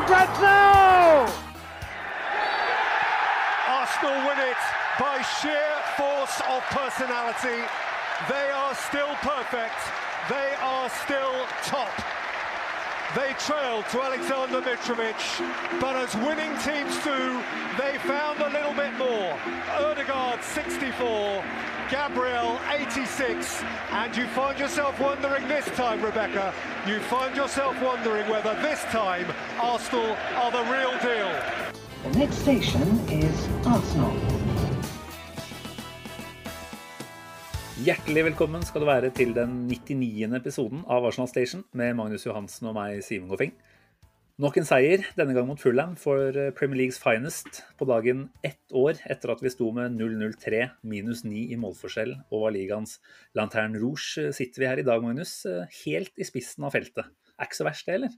for grabs now. Arsenal win it by sheer force of personality. They are still perfect. They are still top. They trailed to Alexander Mitrovic, but as winning teams do, they found a little bit more. Erdegaard 64, Gabriel 86, and you find yourself wondering this time, Rebecca, you find yourself wondering whether this time Arsenal are the real deal. The next station is Arsenal. Hjertelig velkommen skal du være til den 99. episoden av Arsenal Station med Magnus Johansen og meg, Simen Goffing. Nok en seier, denne gang mot Fulham for Premier Leagues finest. På dagen ett år etter at vi sto med 0-0-3, minus 9 i målforskjell og var ligaens Lanterne Rouge, sitter vi her i dag, Magnus, helt i spissen av feltet. Er ikke så verst, det, eller?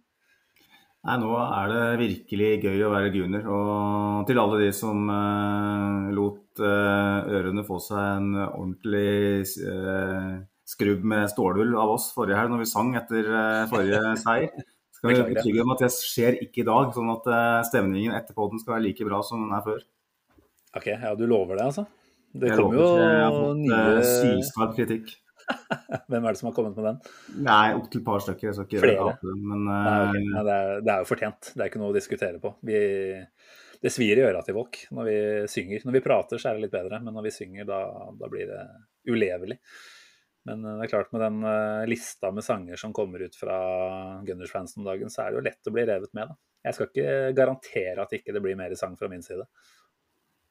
Nei, nå er det virkelig gøy å være gunner. Og til alle de som eh, lot eh, ørene få seg en ordentlig eh, skrubb med stålull av oss forrige helg når vi sang etter forrige seier. Skal vi betrygge om at det skjer ikke i dag, sånn at stemningen etter podden skal være like bra som den er før. Ok, ja, du lover det, altså? Det jeg kommer jo Jeg har fått nye sylskarp kritikk. Hvem er det som har kommet med den? Nei, opptil et par stykker. Jeg Flere? Det, men Nei, ok. uh, Nei, det, er, det er jo fortjent. Det er ikke noe å diskutere på. Vi, det svir i øra til folk når vi synger. Når vi prater, så er det litt bedre, men når vi synger, da, da blir det ulevelig. Men eh, det er klart, med den eh, lista med sanger som kommer ut fra Gunners-fansen om dagen, så er det jo lett å bli revet med. Da. Jeg skal ikke garantere at ikke det blir mer sang fra min side.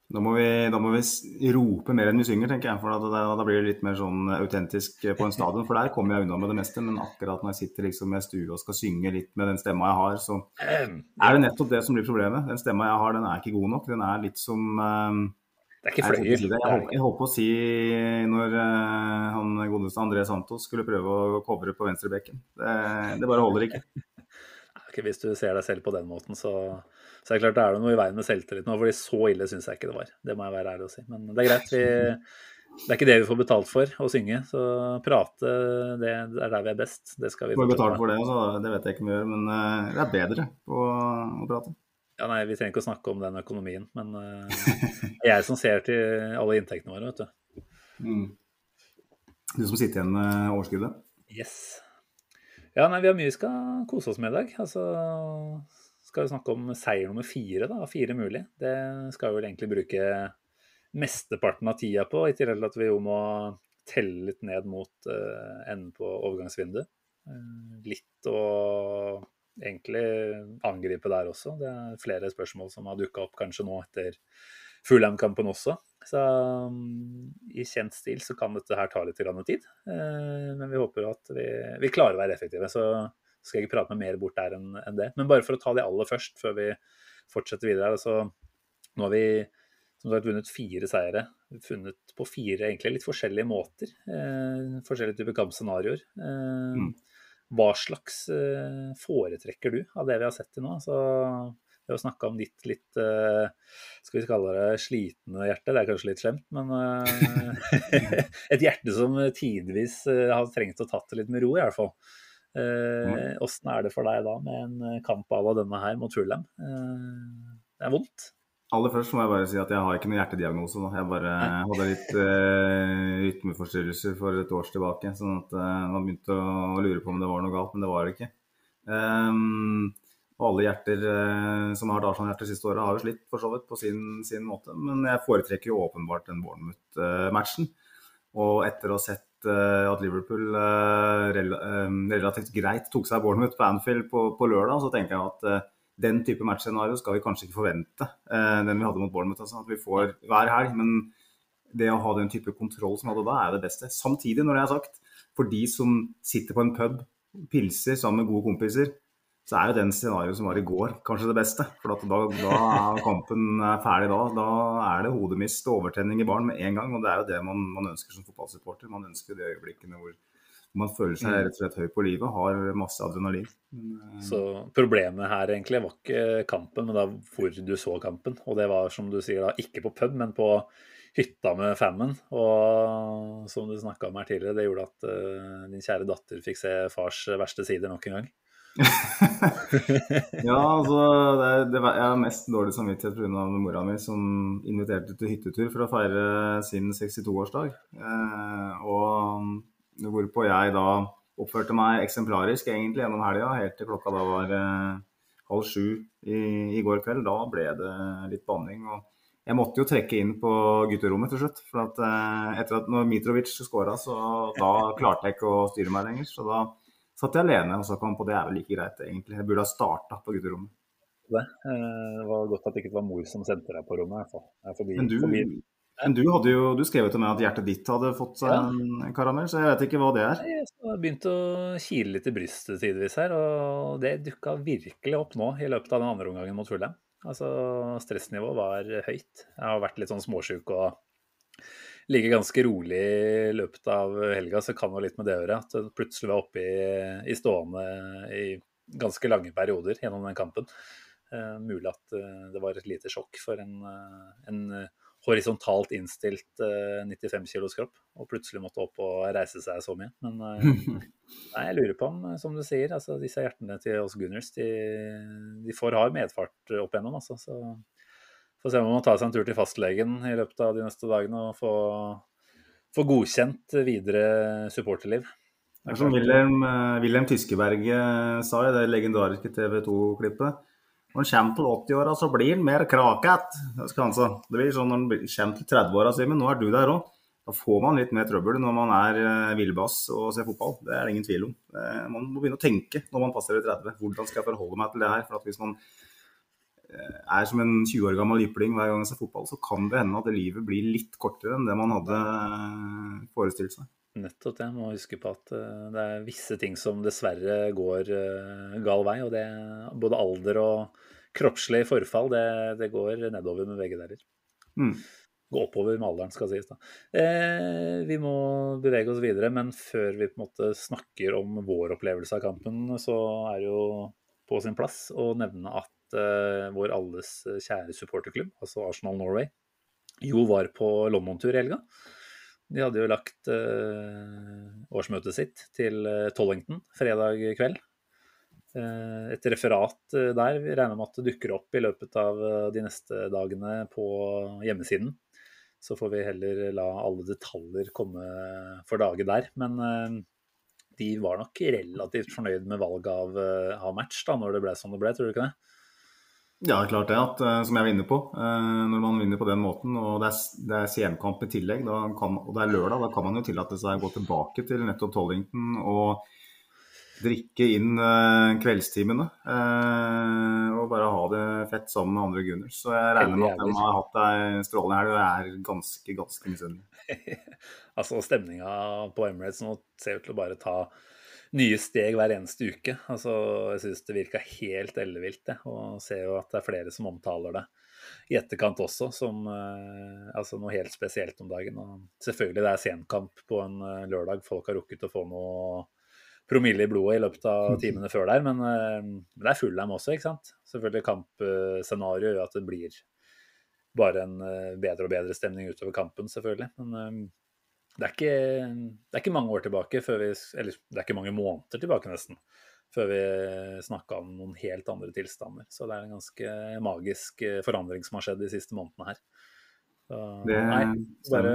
Da må, vi, da må vi rope mer enn vi synger, tenker jeg. For da, da, da blir det litt mer sånn autentisk på en stadion. For der kommer jeg unna med det meste. Men akkurat når jeg sitter liksom med stue og skal synge litt med den stemma jeg har, så er det nettopp det som blir problemet. Den stemma jeg har, den er ikke god nok. Den er litt som eh, Det er ikke si jeg, holdt, jeg holdt på å si når eh, han godeste André Santos skulle prøve å covre på venstrebekken. Det, det bare holder ikke. okay, Hvis du ser deg selv på den måten, så, så er det klart det er noe i veien med selvtillit nå. fordi så ille syns jeg ikke det var. Det må jeg være ærlig å si. Men det er greit. Vi, det er ikke det vi får betalt for, å synge. Så prate, det er der vi er best. Det skal vi Får betalt for det, så det vet jeg ikke om vi gjør. Men eh, det er bedre på å prate. Ja, nei, Vi trenger ikke å snakke om den økonomien, men uh, det er jeg som ser til alle inntektene våre, vet du. Mm. Du som sitter igjen med overskuddet. Yes. Ja, nei, vi har mye vi skal kose oss med i dag. Altså, skal vi snakke om seier nummer fire, da, fire mulig. Det skal vi vel egentlig bruke mesteparten av tida på, i tillegg til at vi jo må telle litt ned mot uh, enden på overgangsvinduet. Uh, litt å egentlig angripe der også. Det er flere spørsmål som har dukka opp kanskje nå etter Fulham-kampen også. Så um, i kjent stil så kan dette her ta litt tid. Uh, men vi håper at vi, vi klarer å være effektive. Så skal jeg ikke prate meg mer bort der enn en det. Men bare for å ta det aller først, før vi fortsetter videre. Altså, nå har vi som sagt vunnet fire seire. Funnet på fire egentlig litt forskjellige måter. Uh, forskjellige typer kampscenarioer. Eh, Mm. Hva slags eh, foretrekker du av det vi har sett til nå? Altså, vi har snakka om ditt litt eh, skal vi kalle det slitne hjerte, det er kanskje litt slemt, men eh, et hjerte som tidvis har trengt å tatt det litt med ro, i hvert fall. Åssen er det for deg da med en kamp à la denne her mot Fulham? Det er vondt. Aller først må jeg bare si at jeg har ikke noen hjertediagnose. Da. Jeg bare hadde litt eh, rytmeforstyrrelser for et års tilbake. sånn at eh, man begynte å lure på om det var noe galt, men det var det ikke. Um, og alle hjerter eh, som har hatt Arsenal-hjerter siste året, har jo slitt for så vidt på sin, sin måte. Men jeg foretrekker jo åpenbart den Bournemouth-matchen. Og etter å ha sett eh, at Liverpool eh, rel relativt greit tok seg Bournemouth på Anfield på, på lørdag, så tenker jeg at den type matchscenario skal vi kanskje ikke forvente. eh, den vi hadde mot Bournemouth. Altså, at vi får hver helg. Men det å ha den type kontroll som vi hadde da, er det beste. Samtidig, når det er sagt, for de som sitter på en pub pilser sammen med gode kompiser, så er jo den scenarioet som var i går, kanskje det beste. For da, da er kampen ferdig da. Da er det hodemist og overtenning i baren med en gang. Og det er jo det man, man ønsker som fotballsupporter. Man ønsker de øyeblikkene hvor man føler seg rett og slett høy på livet, har masse adrenalin. Men, eh, Så problemet her egentlig var ikke kampen, men da hvor du så kampen. Og det var som du sier da, ikke på pub, men på hytta med fammen. Og som du snakka om her tidligere, det gjorde at uh, din kjære datter fikk se fars verste sider nok en gang. ja, altså det, det var, Jeg har mest dårlig samvittighet pga. mora mi som inviterte til hyttetur for å feire sin 62-årsdag. Eh, og hvorpå jeg da oppførte meg eksemplarisk egentlig gjennom helga, helt til klokka da var eh, halv sju i, i, går kveld. Da ble det litt banning. og jeg måtte jo trekke inn på gutterommet til slutt. For at, eh, etter at når Mitrovic skåra, så da klarte jeg ikke å styre meg lenger. Så da satt jeg alene og så kom på det er vel like greit, egentlig. Jeg burde ha starta på gutterommet. Det. Eh, det var godt at det ikke var mor som sendte deg på rommet. i hvert fall. Forbi, men du, forbi. Men du, hadde jo, du skrev jo til meg at hjertet ditt hadde fått seg ja. en karamell, så jeg vet ikke hva det er. Jeg begynte å kile litt i brystet tidvis her, og det dukka virkelig opp nå i løpet av den andre omgangen mot Fulham. Altså, stressnivået var høyt. Jeg har vært litt sånn småsjuk og ligget ganske rolig i løpet av helga, så kan det litt med det å gjøre. At jeg plutselig var oppe i, i, stående i ganske lange perioder gjennom den kampen. Uh, mulig at uh, det var et lite sjokk for en, uh, en horisontalt innstilt 95 kilos kropp, og plutselig måtte opp og reise seg så mye. Men nei, jeg lurer på om, som du sier, altså, disse hjertene til oss Gunners, de, de får hard medfart opp igjennom. Altså, så Får se om man tar seg en tur til fastlegen i løpet av de neste dagene og få, få godkjent videre supporterliv. Det er som Wilhelm, eh, Wilhelm Tyskeberg eh, sa i det legendariske TV 2-klippet. Når han kommer til 80-åra, så blir han mer krakete. Det blir sånn når han kommer til 30-åra, sier men nå er du der òg. Da får man litt mer trøbbel når man er eh, villbass og ser fotball. Det er det ingen tvil om. Man må begynne å tenke når man passerer 30. Hvordan skal jeg forholde meg til det her? For hvis man Eh, er som en 20 år gammel jypling hver gang jeg ser fotball, så kan det hende at livet blir litt kortere enn det man hadde eh, forestilt seg. Nettopp det. Må huske på at eh, det er visse ting som dessverre går gal vei. Og det både alder og kroppslig forfall, det, det går nedover med begge deler. Mm. Gå oppover med alderen, skal sies. da. Eh, vi må bevege oss videre, men før vi på en måte snakker om vår opplevelse av kampen, så er det jo på sin plass å nevne at eh, vår alles eh, kjære supporterklubb, altså Arsenal Norway, jo var på London-tur i helga. De hadde jo lagt uh, årsmøtet sitt til Tollington fredag kveld. Uh, et referat der vi regner med at det dukker opp i løpet av de neste dagene på hjemmesiden. Så får vi heller la alle detaljer komme for dage der. Men de var nok relativt fornøyd med valget av, av match da, når det ble som det ble, tror du ikke det? Ja, klart det. at eh, Som jeg var inne på. Eh, når man vinner på den måten, og det er, det er CM-kamp i tillegg, kan, og det er lørdag, da kan man jo tillate seg å gå tilbake til nettopp Tollington og drikke inn eh, kveldstimene. og bare ha det fett sammen med andre Gunners. Så jeg regner med at de har hatt ei strålende helg og er ganske, ganske misunnelig. altså, stemninga på Emirates nå ser ut til å bare ta nye steg hver eneste uke. Altså, jeg syns det virka helt ellevilt, det. Og ser jo at det er flere som omtaler det i etterkant også som uh, altså noe helt spesielt om dagen. Og selvfølgelig det er senkamp på en uh, lørdag. Folk har rukket å få noe promille i blodet i løpet av timene før der. Men, uh, det er full dem også, ikke sant. Selvfølgelig kampscenario gjør at det blir bare en bedre og bedre stemning utover kampen, selvfølgelig. Men det er, ikke, det er ikke mange år tilbake før vi Eller det er ikke mange måneder tilbake, nesten. Før vi snakka om noen helt andre tilstander. Så det er en ganske magisk eh, forandring som har skjedd de siste månedene her. Så, det, nei, bare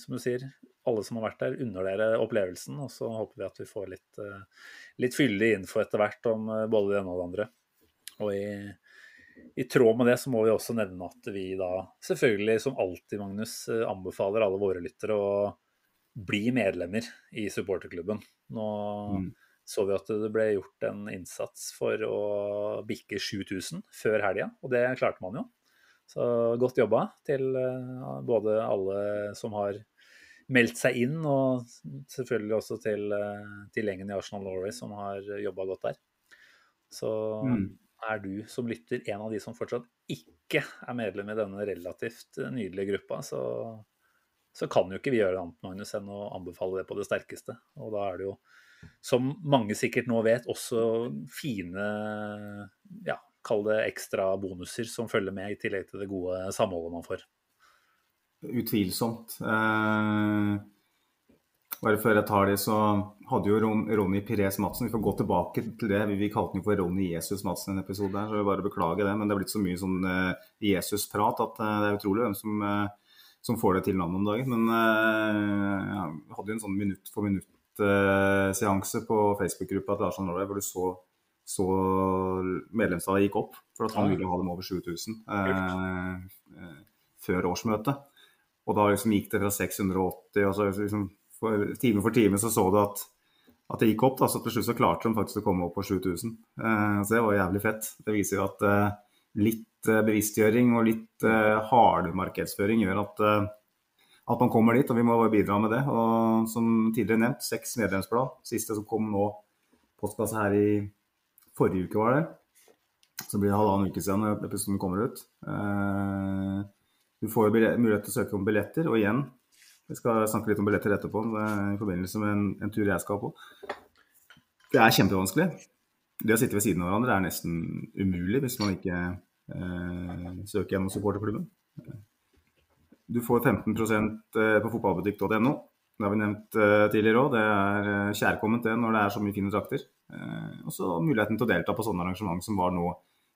som du sier, alle som har vært der, unner dere opplevelsen. Og så håper vi at vi får litt, eh, litt fyldig info etter hvert om eh, både det ene og det andre. Og i i tråd med det så må vi også nevne at vi da selvfølgelig, som alltid, Magnus, eh, anbefaler alle våre lyttere å bli medlemmer i supporterklubben. Nå mm. så vi at det ble gjort en innsats for å bikke 7000 før helga, og det klarte man jo. Så godt jobba til eh, både alle som har meldt seg inn, og selvfølgelig også til, til gjengen i Arsenal Norway som har jobba godt der. Så mm. Er du som lytter en av de som fortsatt ikke er medlem i denne relativt nydelige gruppa, så, så kan jo ikke vi gjøre annet Magnus, enn å anbefale det på det sterkeste. Og da er det jo, som mange sikkert nå vet, også fine ja, kall det ekstra bonuser som følger med, i tillegg til det gode samholdet man får. Utvilsomt. Eh, bare før jeg tar det, så hadde jo Ronny Pires Madsen Vi får gå tilbake til det. Vi kalte den jo for Ronny Jesus Madsen en episode her, så jeg bare beklage det. Men det er blitt så mye sånn eh, Jesus-prat at eh, det er utrolig hvem som, eh, som får det til navnet om dagen. Men ja, jeg hadde jo en sånn minutt for minutt-seanse på Facebook-gruppa til Arsenal Norway hvor du så så medlemstallet gikk opp for at han ville ha dem over 7000 eh, før årsmøtet. Og da liksom gikk det fra 680, og så liksom for, time for time så så du at, at det gikk opp. Da, så til slutt så klarte de faktisk å komme opp på 7000. Eh, så det var jævlig fett. Det viser jo at eh, litt eh, bevisstgjøring og litt eh, hard markedsføring gjør at, at man kommer dit, og vi må bare bidra med det. Og som tidligere nevnt, seks medlemsblad. Siste som kom nå, postkasse her i forrige uke, var det. Så blir det halvannen uke siden episoden kommer ut. Du får jo mulighet til å søke om billetter, og igjen, vi skal snakke litt om billetter etterpå i forbindelse med en, en tur jeg skal på. Det er kjempevanskelig. Det å sitte ved siden av hverandre er nesten umulig hvis man ikke eh, søker gjennom supporterklubben. Du får 15 eh, på fotballbutikk.no. Det har vi nevnt uh, tidligere òg. Det er uh, kjærkomment det når det er så mye fine trakter. Eh, og så muligheten til å delta på sånne arrangement som var nå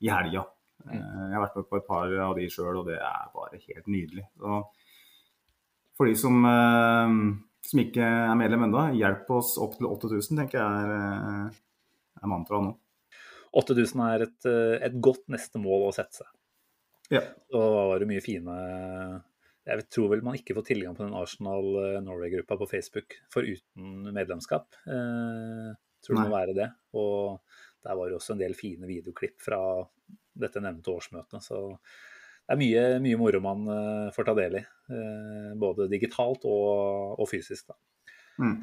i helga. Eh, jeg har vært med på et par av de sjøl, og det er bare helt nydelig. Så for de som, som ikke er medlem ennå, hjelp oss opp til 8000, tenker jeg er, er mantraet nå. 8000 er et, et, godt neste mål å sette seg. Ja. Da var det mye fine jeg tror vel man ikke får tilgang på den Arsenal eh, Norway-gruppa på Facebook foruten medlemskap. Eh, tror det må være det. Og der var det også en del fine videoklipp fra dette nevnte årsmøtet. Så det er mye, mye moro man uh, får ta del i. Uh, både digitalt og, og fysisk. Mm.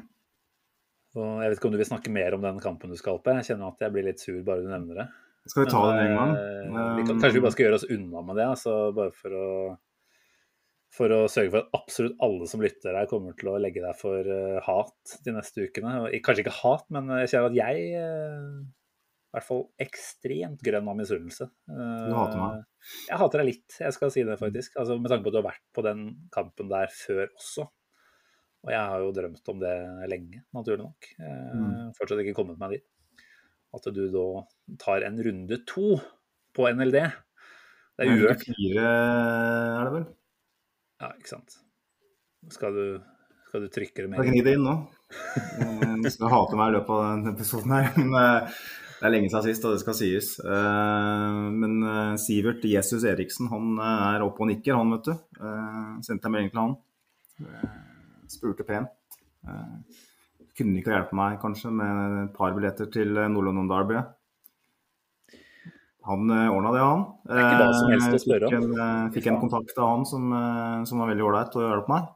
Jeg vet ikke om du vil snakke mer om den kampen du skal på. Jeg kjenner at jeg blir litt sur bare du nevner det. Skal vi ta det en gang? Uh, vi kan, kanskje vi bare skal gjøre oss unna med det, altså, bare for å for å sørge for at absolutt alle som lytter her, kommer til å legge deg for hat de neste ukene. Kanskje ikke hat, men jeg kjenner at jeg i hvert fall ekstremt grønn av misunnelse. Uh, du hater meg? Jeg hater deg litt, jeg skal si det faktisk. Altså, med tanke på at du har vært på den kampen der før også. Og jeg har jo drømt om det lenge, naturlig nok. Mm. Fortsatt ikke kommet meg dit. At du da tar en runde to på NLD. Det er uhørt. Fire er det vel? Ja, ikke sant. Skal du, skal du trykke det mer? Gni det inn nå. Du skal hate meg i løpet av denne episoden her. Men eh, det er lenge siden sist, og det skal sies. Eh, men eh, Sivert Jesus Eriksen han er oppe og nikker, han, vet du. Sendte jeg melding til han. Spurte pent. Kunne ikke hjelpe meg kanskje med et par billetter til Nord-London Derby. Han eh, ordna det, han. Det er ikke hva som helst å eh, spørre om. Fikk en, eh, fikk en kontakt av han som, som var veldig ålreit og hjalp meg.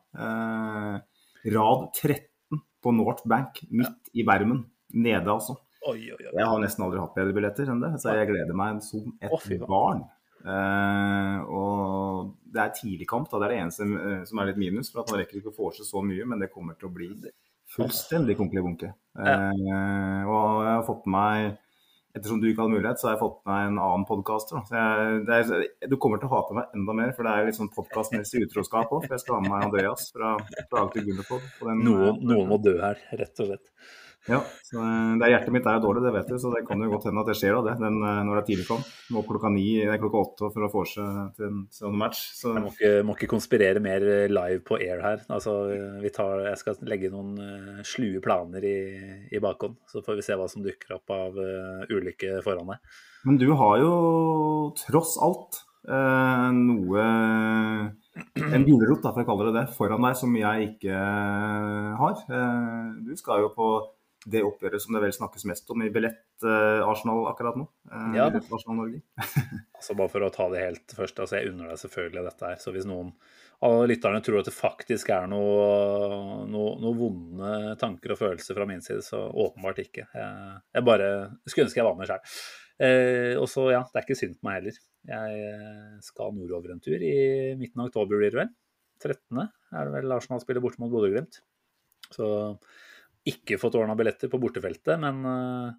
rad 13 på North Bank, midt i Bermen. Nede, altså. Oi, oi, oi. Jeg har nesten aldri hatt bedre billetter enn det, så jeg gleder meg som et oh, barn. Uh, og det er tidligkamp, da. Det er det eneste uh, som er litt minus. For at man rekker ikke å få seg så mye, men det kommer til å bli fullstendig konkelig bunke. Uh, og jeg har fått med meg ettersom du ikke hadde mulighet, så har jeg fått med meg en annen podkaster. Du kommer til å hate meg enda mer, for det er litt sånn podkastmessig utroskap òg. For jeg skal ha med meg Andreas fra Plage til Gunderpod. Noen, noen må dø her, rett og slett. Ja, så det er Hjertet mitt er jo dårlig, det vet du, så det kan jo godt hende at det skjer av det, den, eh, når det er tidligkamp. Må klokka ni, klokka åtte for å få seg til en sånn match. Så. Jeg må ikke, må ikke, konspirere mer live på air her. Altså, tar, jeg skal legge noen slue planer i, i bakhånd, så får vi se hva som dukker opp av uh, ulykke foran deg. Men du har jo tross alt uh, noe en gulrot, for å kalle det det, foran deg som jeg ikke har. Du skal jo på det oppgjøret som det vel snakkes mest om i billett-Arsenal uh, akkurat nå. Uh, ja. Arsenal Norge. altså bare for å ta det helt først, altså jeg unner deg selvfølgelig dette her. Så hvis noen av lytterne tror at det faktisk er noen noe, noe, vonde tanker og følelser fra min side, så åpenbart ikke. Jeg, jeg bare skulle ønske jeg var med sjøl. Eh, og så, ja, det er ikke synd på meg heller. Jeg eh, skal nordover en tur i midten av oktober, blir det vel. 13. er det vel Arsenal spiller borte mot Bodø-Glimt. Så ikke fått ordna billetter på bortefeltet, men uh,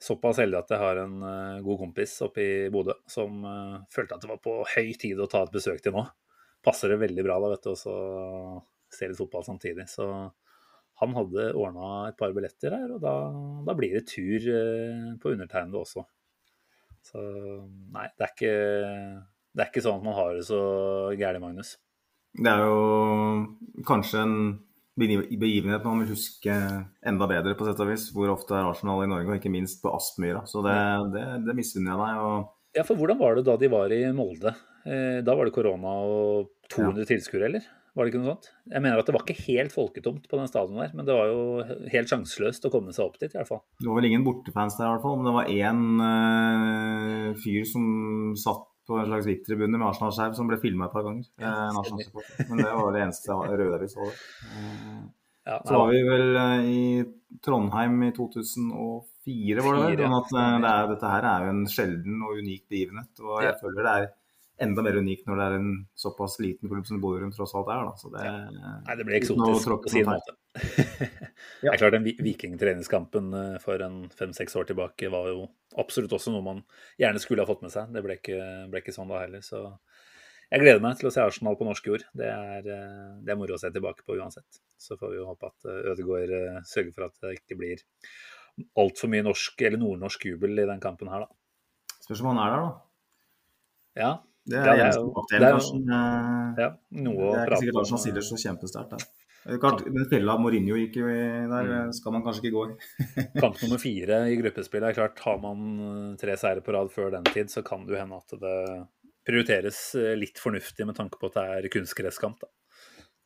såpass heldig at jeg har en uh, god kompis oppe i Bodø som uh, følte at det var på høy tid å ta et besøk til nå passer det veldig bra da, vet du, og så se litt fotball samtidig. Så han hadde ordna et par billetter her, og da, da blir det tur på undertegnede også. Så nei, det er ikke, det er ikke sånn at man har det så gærent, Magnus. Det er jo kanskje en begivenhet man vil huske enda bedre, på sett og vis. Hvor ofte er Arsenal i Norge, og ikke minst på Aspmyra. Så det, det, det misunner jeg deg. Og... Ja, for hvordan var det da de var i Molde? Eh, da var det korona og 200 ja. tilskuere, eller? Var det ikke noe sånt? Jeg mener at det var ikke helt folketomt på den stadionet der, men det var jo helt sjanseløst å komme seg opp dit, i hvert fall. Det var vel ingen bortefans der, i hvert fall. Men det var én øh, fyr som satt på en slags VIP-tribune med Arsenal-skjerv som ble filma et par ganger. Ja, men det var det eneste røde vi så. Ja, så var vi vel uh, i Trondheim i 2004, var det vel. Sånn at det er, dette her er jo en sjelden og unik begivenhet. Og jeg føler det er enda mer unikt når det er en såpass liten klubb som Bodø tross alt er. Da. Så det, Nei, det blir eksotisk på sin måte. Det er klart den vikingtreningskampen eh, for en fem-seks år tilbake var jo absolutt også noe man gjerne skulle ha fått med seg. Det ble ikke, ble ikke sånn da heller. Så jeg gleder meg til å se Arsenal på norsk jord. Det er, eh, det er moro å se tilbake på uansett. Så får vi jo håpe at eh, Ødegaard sørger for at det ikke blir altfor mye norsk eller nordnorsk jubel i den kampen her, da. Spørs om han er der, da. Ja, det er, det er det er, ja, noe det er ikke sikkert Arsenal stiller så kjempesterkt der. Klart, den fella Mourinho gikk jo i der, mm. skal man kanskje ikke gå i. Kamp nummer fire i gruppespillet er klart, har man eh, tre seire på rad før den tid, så kan det jo hende at det prioriteres eh, litt fornuftig med tanke på at det er kunstgresskamp.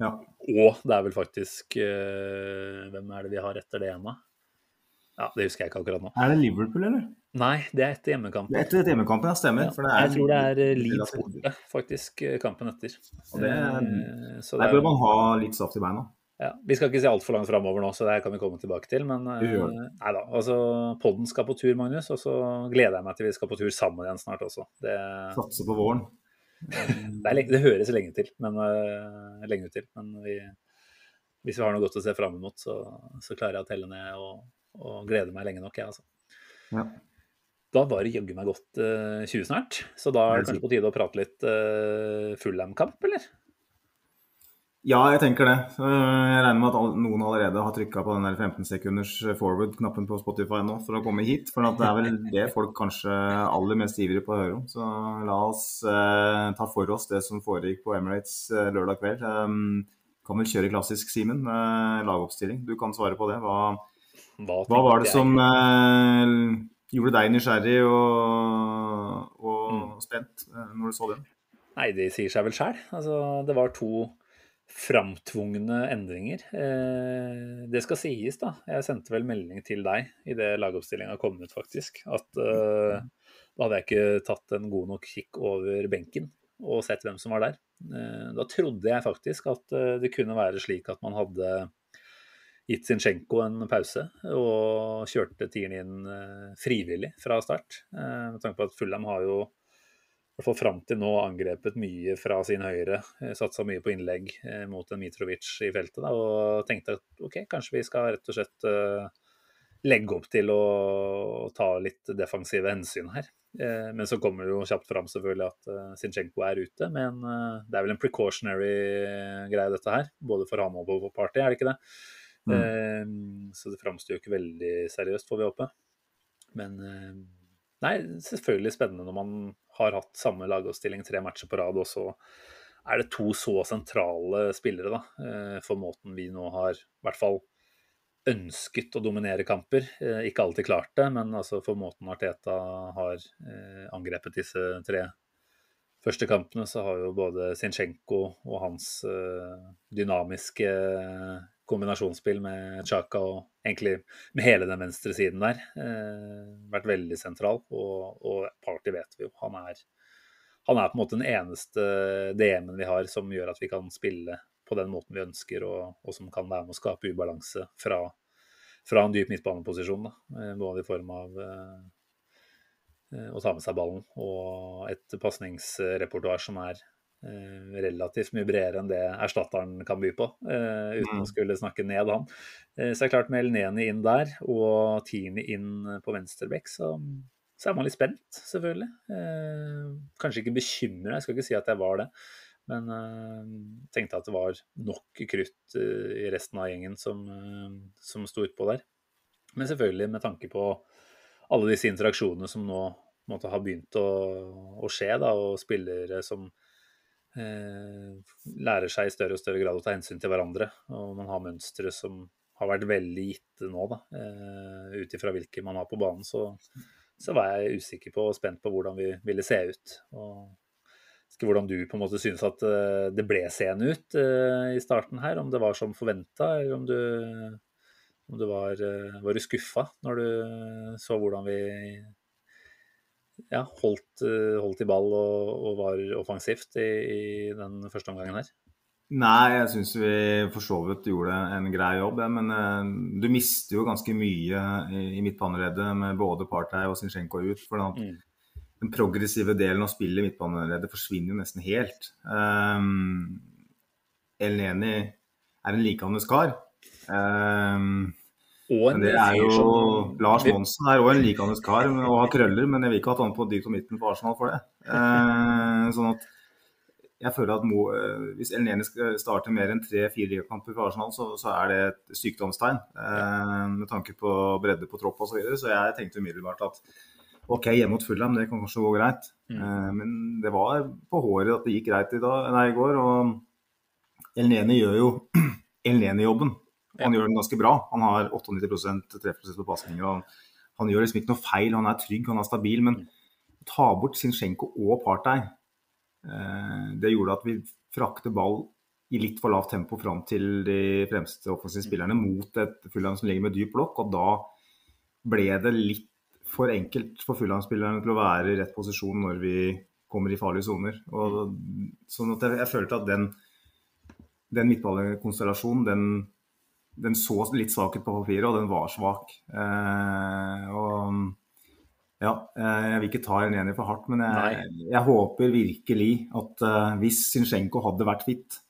Ja. Og det er vel faktisk eh, Hvem er det vi har etter det igjen, da? Ja, Det husker jeg ikke akkurat nå. Er det Liverpool, eller? Nei, det er etter hjemmekampen. Det er etter hjemmekampen, ja, stemmer. Ja, jeg tror det er eh, Leeds borte, faktisk, eh, kampen etter. Og det, er så der bør man ha litt saft i beina. Ja, Vi skal ikke se altfor langt framover nå, så det kan vi komme tilbake til. Men nei da, altså, podden skal på tur, Magnus. Og så gleder jeg meg til vi skal på tur sammen igjen snart også. Det, Satse på våren. Det, lenge, det, høres lenge til, men uh, lenge til. Men vi, hvis vi har noe godt å se fram mot, så, så klarer jeg å telle ned og og gleder meg lenge nok, jeg, altså. Ja. Da var det jaggu meg godt uh, 20 snart, så da er det kanskje på tide å prate litt uh, Fullham-kamp, eller? Ja, jeg tenker det. Jeg regner med at noen allerede har trykka på den der 15 sekunders forward-knappen på Spotify nå for å komme hit. For det er vel det folk kanskje aller mest ivrig på å høre om. Så la oss eh, ta for oss det som foregikk på Emirates eh, lørdag kveld. Um, kan vel kjøre klassisk, Simen. Eh, lagoppstilling. Du kan svare på det. Hva, hva, Hva var det som eh, gjorde deg nysgjerrig og, og mm. spent uh, når du så den? Nei, det sier seg vel sjæl. Altså, det var to framtvungne endringer. Eh, det skal sies, da. Jeg sendte vel melding til deg idet lagoppstillinga kom ut, faktisk. At eh, da hadde jeg ikke tatt en god nok kikk over benken og sett hvem som var der. Eh, da trodde jeg faktisk at eh, det kunne være slik at man hadde gitt Zinchenko en pause og kjørte tieren inn eh, frivillig fra start. Eh, med tanke på at Fulham har jo hvert fall fram til nå angrepet mye fra sin høyre. Eh, Satsa mye på innlegg mot en Mitrovic i feltet. Da, og tenkte at ok, kanskje vi skal rett og slett legge opp til å ta litt defensive hensyn her. Men så kommer det jo kjapt fram selvfølgelig at Zinchenko er ute. Men det er vel en precautionary greie dette her. Både for ham og på Party, er det ikke det? Mm. Eh, så det framstår jo ikke veldig seriøst, får vi håpe. Men eh, nei, selvfølgelig spennende når man har hatt samme lagoppstilling tre matcher på rad, og så er det to så sentrale spillere da, eh, for måten vi nå har i hvert fall ønsket å dominere kamper. Ikke alltid klart det, men altså for måten Arteta har angrepet disse tre første kampene, så har jo både Zinchenko og hans dynamiske kombinasjonsspill med Chaka og egentlig med hele den venstre siden der. Eh, vært veldig sentral. Og, og, Party vet vi jo. Han er, han er på en måte den eneste DM-en vi har som gjør at vi kan spille på den måten vi ønsker, og, og som kan være med å skape ubalanse fra, fra en dyp midtbaneposisjon. Da. Eh, både i form av eh, eh, å ta med seg ballen og et pasningsrepertoar som er eh, relativt mye bredere enn det erstatteren kan by på, eh, uten mm. å skulle snakke ned han. så så er klart med Elneni inn der og Tini inn på venstrebekk, så så er man litt spent, selvfølgelig. Eh, kanskje ikke bekymra, jeg skal ikke si at jeg var det. Men uh, tenkte at det var nok krutt eh, i resten av gjengen som, eh, som sto utpå der. Men selvfølgelig med tanke på alle disse interaksjonene som nå måtte ha begynt å, å skje, da, og spillere som eh, lærer seg i større og større grad å ta hensyn til hverandre. Og man har mønstre som har vært veldig gitte nå, da, eh, ut ifra hvilke man har på banen. Så så var jeg usikker på og spent på hvordan vi ville se ut. Og hvordan du på en måte synes at eh, det ble seende ut eh, i starten her. Om det var som forventa, eller om du, om du var, eh, var skuffa når du så hvordan vi ja, holdt, holdt i ball og, og var offensivt i, i den første omgangen her? Nei, jeg syns vi for så vidt gjorde en grei jobb. Ja. Men eh, du mister jo ganske mye i, i midtbaneleddet med både Partey og Zinchenko ut. For mm. den progressive delen av spillet i midtbaneleddet forsvinner jo nesten helt. Um, El Neni er en likandes kar. Um, men det er jo Lars Monsen er òg en likandes kar og har krøller, men jeg vil ikke ha han på dypt og midten på Arsenal for det. Eh, sånn at jeg føler at Mo, eh, hvis El Neni starter mer enn tre-fire kamper for Arsenal, så, så, er det et sykdomstegn. Eh, med tanke på bredde på tropp osv. Så, videre. så jeg tenkte umiddelbart at OK, hjemme mot Fulham, det kan kanskje gå greit. Mm. Eh, men det var på håret at det gikk greit i, dag, nei, i går. Og El Neni gjør jo El Neni-jobben. Han gjør den ganske bra. Han har 98% treffprosent på pasninger. Han, han gjør liksom ikke noe feil, han er trygg, han er stabil. Men ta bort Sinchenko og Partey Eh, det gjorde at vi frakter ball i litt for lavt tempo fram til de fremste offensive spillerne mot et Fulham som ligger med dyp blokk. Og da ble det litt for enkelt for Fulham-spillerne til å være i rett posisjon når vi kommer i farlige soner. Sånn at jeg, jeg, følte at den, den midtballekonstellasjonen, den, den, så litt svak ut på papiret, og den var svak. Eh, og ja, eh, jeg vil ikke ta Reneni for hardt, men jeg, jeg håper virkelig at uh, hvis Zinsjenko hadde vært fit,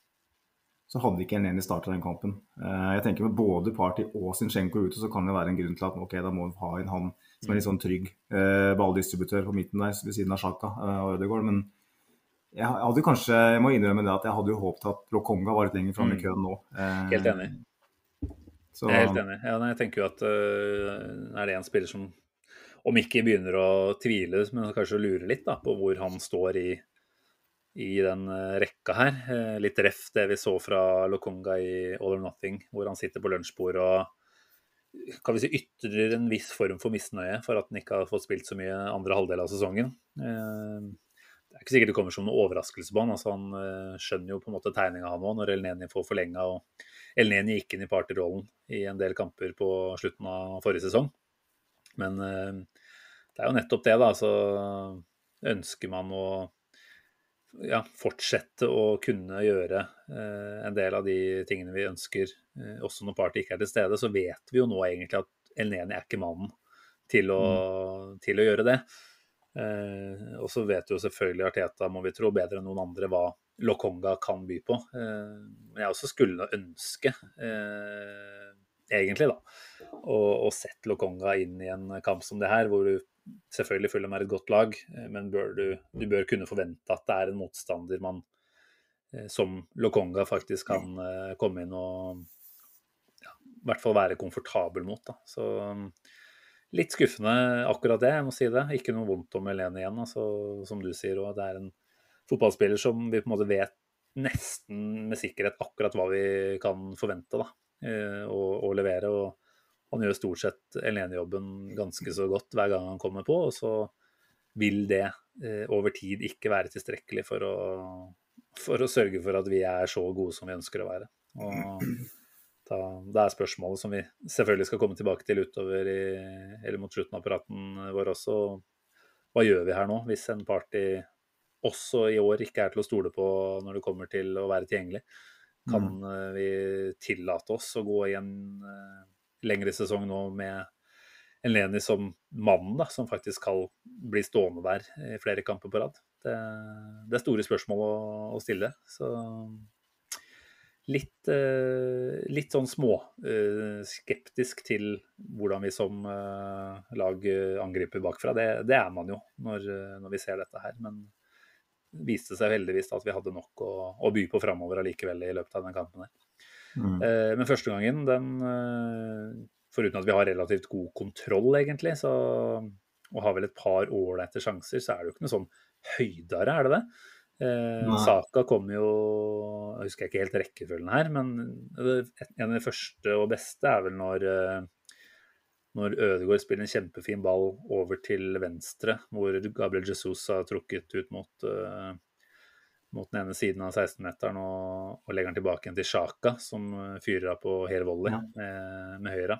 så hadde ikke Reneni starta den kampen. Uh, jeg tenker med både Party og Zinsjenko ute, så kan det være en grunn til at ok, da må vi ha en han som er litt sånn trygg uh, balldistributør på midten der ved siden av Sjaka og Ødegaard. Men jeg hadde kanskje, jeg må innrømme det at jeg hadde jo håpet at Lokonga var litt lenger framme i mm. køen nå. helt enig. Så... Jeg er helt enig. Ja, jeg tenker jo at er det en spiller som om ikke begynner å tvile, men kanskje lure litt da, på hvor han står i, i den eh, rekka her. Eh, litt ref det vi så fra Lokonga i All or Nothing, hvor han sitter på lunsjbord og kan vi si ytrer en viss form for misnøye for at han ikke har fått spilt så mye andre halvdel av sesongen. Det er ikke sikkert det kommer som noen overraskelse på han. altså Han skjønner jo på en måte tegninga han òg, når Elneni får forlenga. og Elneni gikk inn i partyrollen i en del kamper på slutten av forrige sesong. Men eh, det er jo nettopp det, da. Så ønsker man å ja, fortsette å kunne gjøre eh, en del av de tingene vi ønsker, eh, også når Party ikke er til stede, så vet vi jo nå egentlig at Elneni er ikke mannen til å, mm. til å gjøre det. Eh, og så vet jo selvfølgelig Arteta, må vi tro, bedre enn noen andre hva Lokonga kan by på. Eh, jeg også skulle ønske, eh, egentlig, da, å, å sette Lokonga inn i en kamp som det her, hvor du selvfølgelig føler er et godt lag, eh, men bør du, du, bør kunne forvente at det er en motstander man eh, som Lokonga faktisk kan uh, komme inn og ja, i hvert fall være komfortabel mot. Da. Så litt skuffende akkurat det, jeg må si det. Ikke noe vondt om Helene igjen, altså, som du sier. òg, det er en fotballspiller som vi på en måte vet nesten med sikkerhet akkurat hva vi kan forvente da, og, og levere. og han gjør stort sett Helene-jobben ganske så godt hver gang han kommer på, og så vil det eh, over tid ikke være tilstrekkelig for å, for å, sørge for at vi er så gode som vi ønsker å være. Og da, det er spørsmålet som vi selvfølgelig skal komme tilbake til utover i, eller mot slutten av praten vår også. Hva gjør vi her nå, hvis en party også i år ikke er til å stole på når det kommer til å være tilgjengelig. Kan Mm. eh, vi tillate oss å gå i en eh, lengre sesong nå med en Leni som mannen, da, som faktisk skal bli stående der i flere kamper på rad? Det, det er store spørsmål å, å stille. Så litt, eh, litt sånn småskeptisk til hvordan vi som eh, lag eh, angriper bakfra. Det, det er man jo når, eh, når vi ser dette her. Men det viste seg heldigvis at vi hadde nok å, å by på framover allikevel i løpet av den kampen. her. Mm. Eh, Men første gangen, den eh, Foruten at vi har relativt god kontroll, egentlig, så, og har vel et par ålreite sjanser, så er det jo ikke noe sånn høydere, er det det? Eh, Saka kom jo Jeg husker ikke helt rekkefølgen her, men en av de første og beste er vel når eh, når Ødegaard spiller en kjempefin ball over til venstre, hvor Gabriel Jesus har trukket ut mot, eh, mot den ene siden av 16-meteren og, og legger den tilbake igjen til Sjaka, som fyrer av på hel volley Ja. med, med høyre.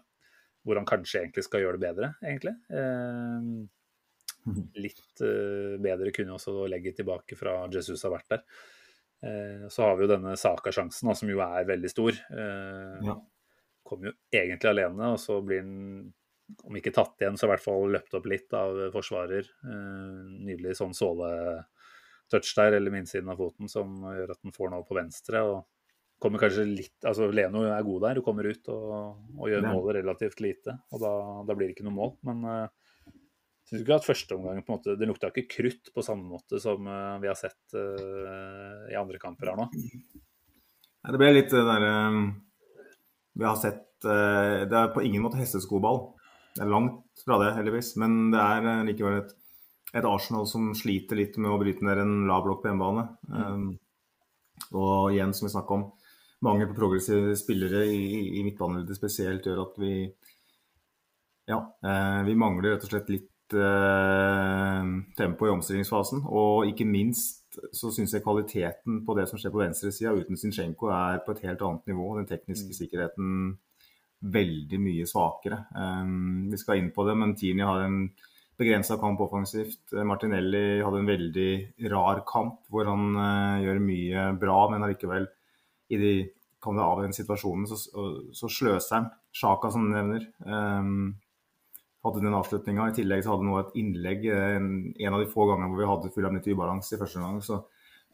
Hvor han kanskje egentlig skal gjøre det bedre, egentlig. Eh, litt uh, bedre kunne også legge tilbake fra Jesus har vært der. Uh, så har vi jo denne Saka-sjansen, som jo er veldig stor. Uh, Ja. Kommer jo egentlig alene, og så blir den, om ikke tatt igjen, så i hvert fall løpt opp litt av forsvarer. Nydelig sånn såle-touch der, eller med innsiden av foten, som gjør at den får noe på venstre. og kommer kanskje litt, altså Leno er god der, hun kommer ut og, og gjør målet relativt lite. og Da, da blir det ikke noe mål. Men uh, syns ikke at første omgang på en måte, det lukta ikke krutt på samme måte som eh, vi har sett uh, i andre kamper her nå. Det ble litt det derre Vi har sett uh, Det er på ingen måte hesteskoball. Det er langt fra det, heldigvis. Men det er eh, likevel et, et Arsenal som sliter litt med å bryte ned en lav blokk på hjemmebane. Um, og igjen, som vi snakka om, mangel på progressive spillere i, i, i midtbaneleddet spesielt gjør at vi Ja, eh, vi mangler rett og slett litt eh, tempo i omstillingsfasen. Og ikke minst så syns jeg kvaliteten på det som skjer på venstresida uten Zinchenko er på et helt annet nivå. Den tekniske sikkerheten veldig mye svakere. Eh, vi skal inn på det, men Tini har en begrensa kamp offensivt. Martinelli hadde en veldig rar kamp hvor han eh, gjør mye bra, men allikevel i de kan det avgjøre situasjonen, så, så sløser han. Sjaka, som du nevner. Um, hadde den avslutninga. I tillegg så hadde nå et innlegg. En, en av de få gangene hvor vi hadde full av ubalanse i første gang, så,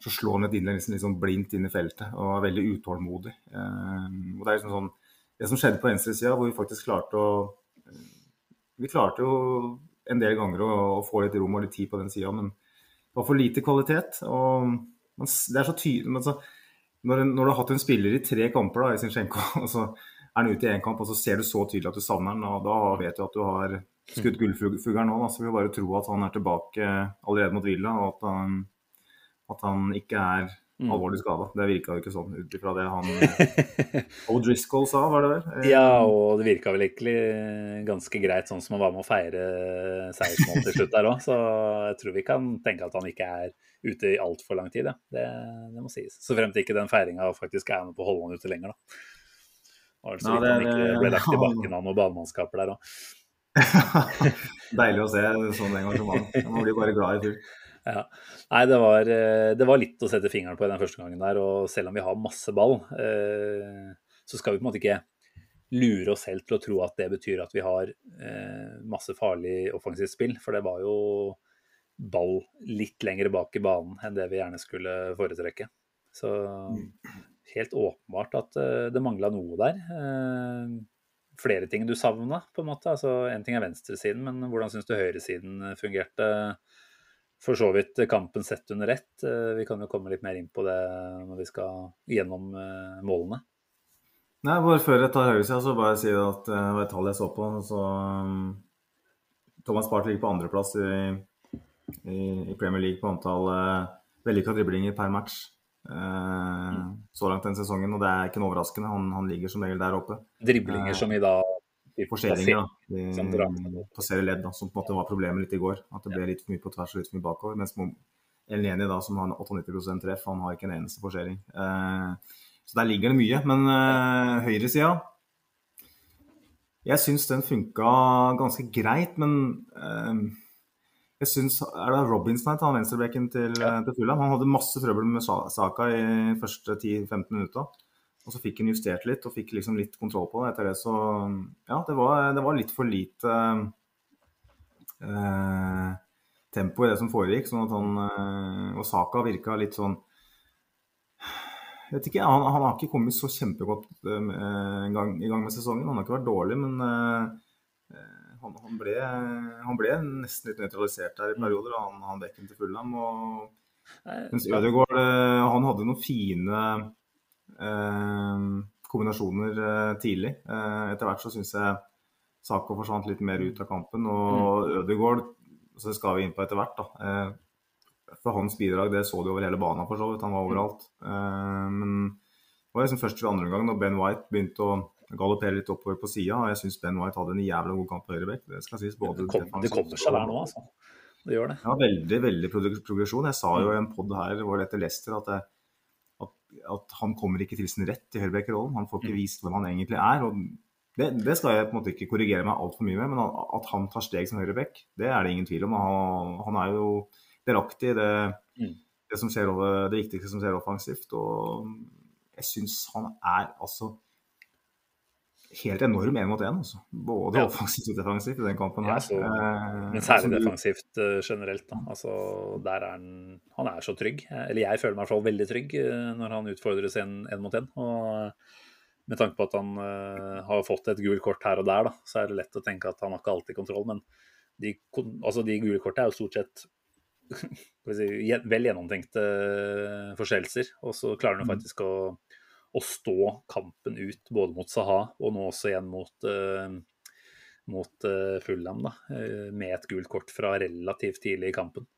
så slår han et innlegg liksom, liksom blindt inn i feltet og er veldig utålmodig. Um, og det er liksom sånn Det som skjedde på venstresida, hvor vi faktisk klarte å Vi klarte jo en del ganger å, å få litt rom og litt tid på den sida, men det var for lite kvalitet. og det er så tydelig, men så, når, når, du har hatt en spiller i tre kamper da, i Zinchenko, og så er han ute i én kamp, og så ser du så tydelig at du savner han, og da vet du at du har skutt gullfuglen nå. Da. Så vi bare tro at han er tilbake allerede mot Villa, og at han, at han ikke er alvorlig skada. Det virka jo ikke sånn ut ifra det han O'Driscoll sa, var det vel? Ja, og det virka vel egentlig ganske greit sånn som han var med å feire seiersmålet til slutt der òg. Så jeg tror vi kan tenke at han ikke er ute i altfor lang tid. Ja. Det, det, må sies. Så frem til ikke den feiringa faktisk er med på å holde han ute lenger, da. Det var det, han ikke ble lagt i bakken av noen banemannskaper der òg. Deilig å se sånn engasjement. Man blir bare glad i tur. Ja. Nei, det var, det var, litt å sette fingeren på den første gangen der. Og selv om vi har masse ball, eh, så skal vi på en måte ikke lure oss selv til å tro at det betyr at vi har eh, masse farlig offensivt spill. For det var jo ball litt lenger bak i banen enn det vi gjerne skulle foretrekke. Så helt åpenbart at eh, det mangla noe der. Eh, flere ting du savna, på en måte. Altså, en ting er venstresiden, men hvordan syns du høyresiden fungerte? for så vidt kampen sett under ett. Vi kan jo komme litt mer inn på det når vi skal gjennom målene. Nei, bare Før jeg tar høyresida, så bare si at det var et tall jeg så på. så Thomas Party ligger på andreplass i, i, i Premier League på antall vellykka driblinger per match uh, så langt den sesongen. Og det er ikke noe overraskende. Han, han ligger som regel der oppe. Driblinger uh, som i da Forseringer, da. Passerer ledd, da, som på en måte var problemet litt i går. At det ble litt for mye på tvers og litt for mye bakover. Mens Elneni, da, som har 98% treff, han har ikke en eneste forsering. Eh, så der ligger det mye. Men uh, høyresida Jeg syns den funka ganske greit, men eh, jeg synes, Er det Robinson han venstrebekken til, ja. til Fulham? Han hadde masse trøbbel med Saka i første 10-15 minutter. Og så fikk han justert litt og fikk liksom litt kontroll på det. Etter det så Ja, det var, det var litt for lite eh, tempo i det som foregikk. sånn at han eh, Og Saka virka litt sånn jeg vet ikke, han, han, har ikke kommet så kjempegodt eh, gang, i gang med sesongen. Han har ikke vært dårlig, men uh, han, han, ble, han, ble, nesten litt nøytralisert der i mm. perioder, han, han bekken til Fulham. Mens Ødegaard han hadde noen fine eh, kombinasjoner tidlig. etter hvert så syns jeg Sako forsvant litt mer ut av kampen. Og mm. Ødegaard så skal vi inn på etter hvert. da for hans bidrag, det så du over hele banen for så vidt. Han var overalt. Uh, men det var liksom først ved andre omgang da Ben White begynte å galoppere litt oppover på sida. Jeg syns Ben White hadde en jævla god kamp på høyrebekk. Det skal sies både det, kom, det kommer seg der nå, altså. Det gjør det. Ja, veldig, veldig progresjon. Jeg sa jo i en pod her hvor det etter Leicester at, jeg, at, at, han kommer ikke til sin rett i høyrebekkerollen. Han får ikke mm. vist hvem han egentlig er. og det, det, skal jeg på en måte ikke korrigere meg altfor mye med, men at han tar steg som høyrebekk, det er det ingen tvil om. Han, han er jo delaktig i det, mm. det, som skjer over, det viktigste som skjer offensivt. Og jeg syns han er altså helt enorm én mot én. Altså. Både ja. offensivt og defensivt i den kampen her. Ja, så, eh, men særlig defensivt uh, generelt. Da. Altså, der er han, han er så trygg. Eller jeg føler meg i hvert fall veldig trygg uh, når han utfordres én mot én. Med tanke på at han uh, har fått et gult kort her og der, da, så er det lett å tenke at han har ikke alltid kontroll. Men de, altså, de gule kortene er jo stort sett si, vel gjennomtenkte eh, forseelser. Og så klarer han mm. faktisk å, å, stå kampen ut både mot Saha og nå også igjen mot, uh, mot uh, Fulham, da, med et gult kort fra relativt tidlig i kampen.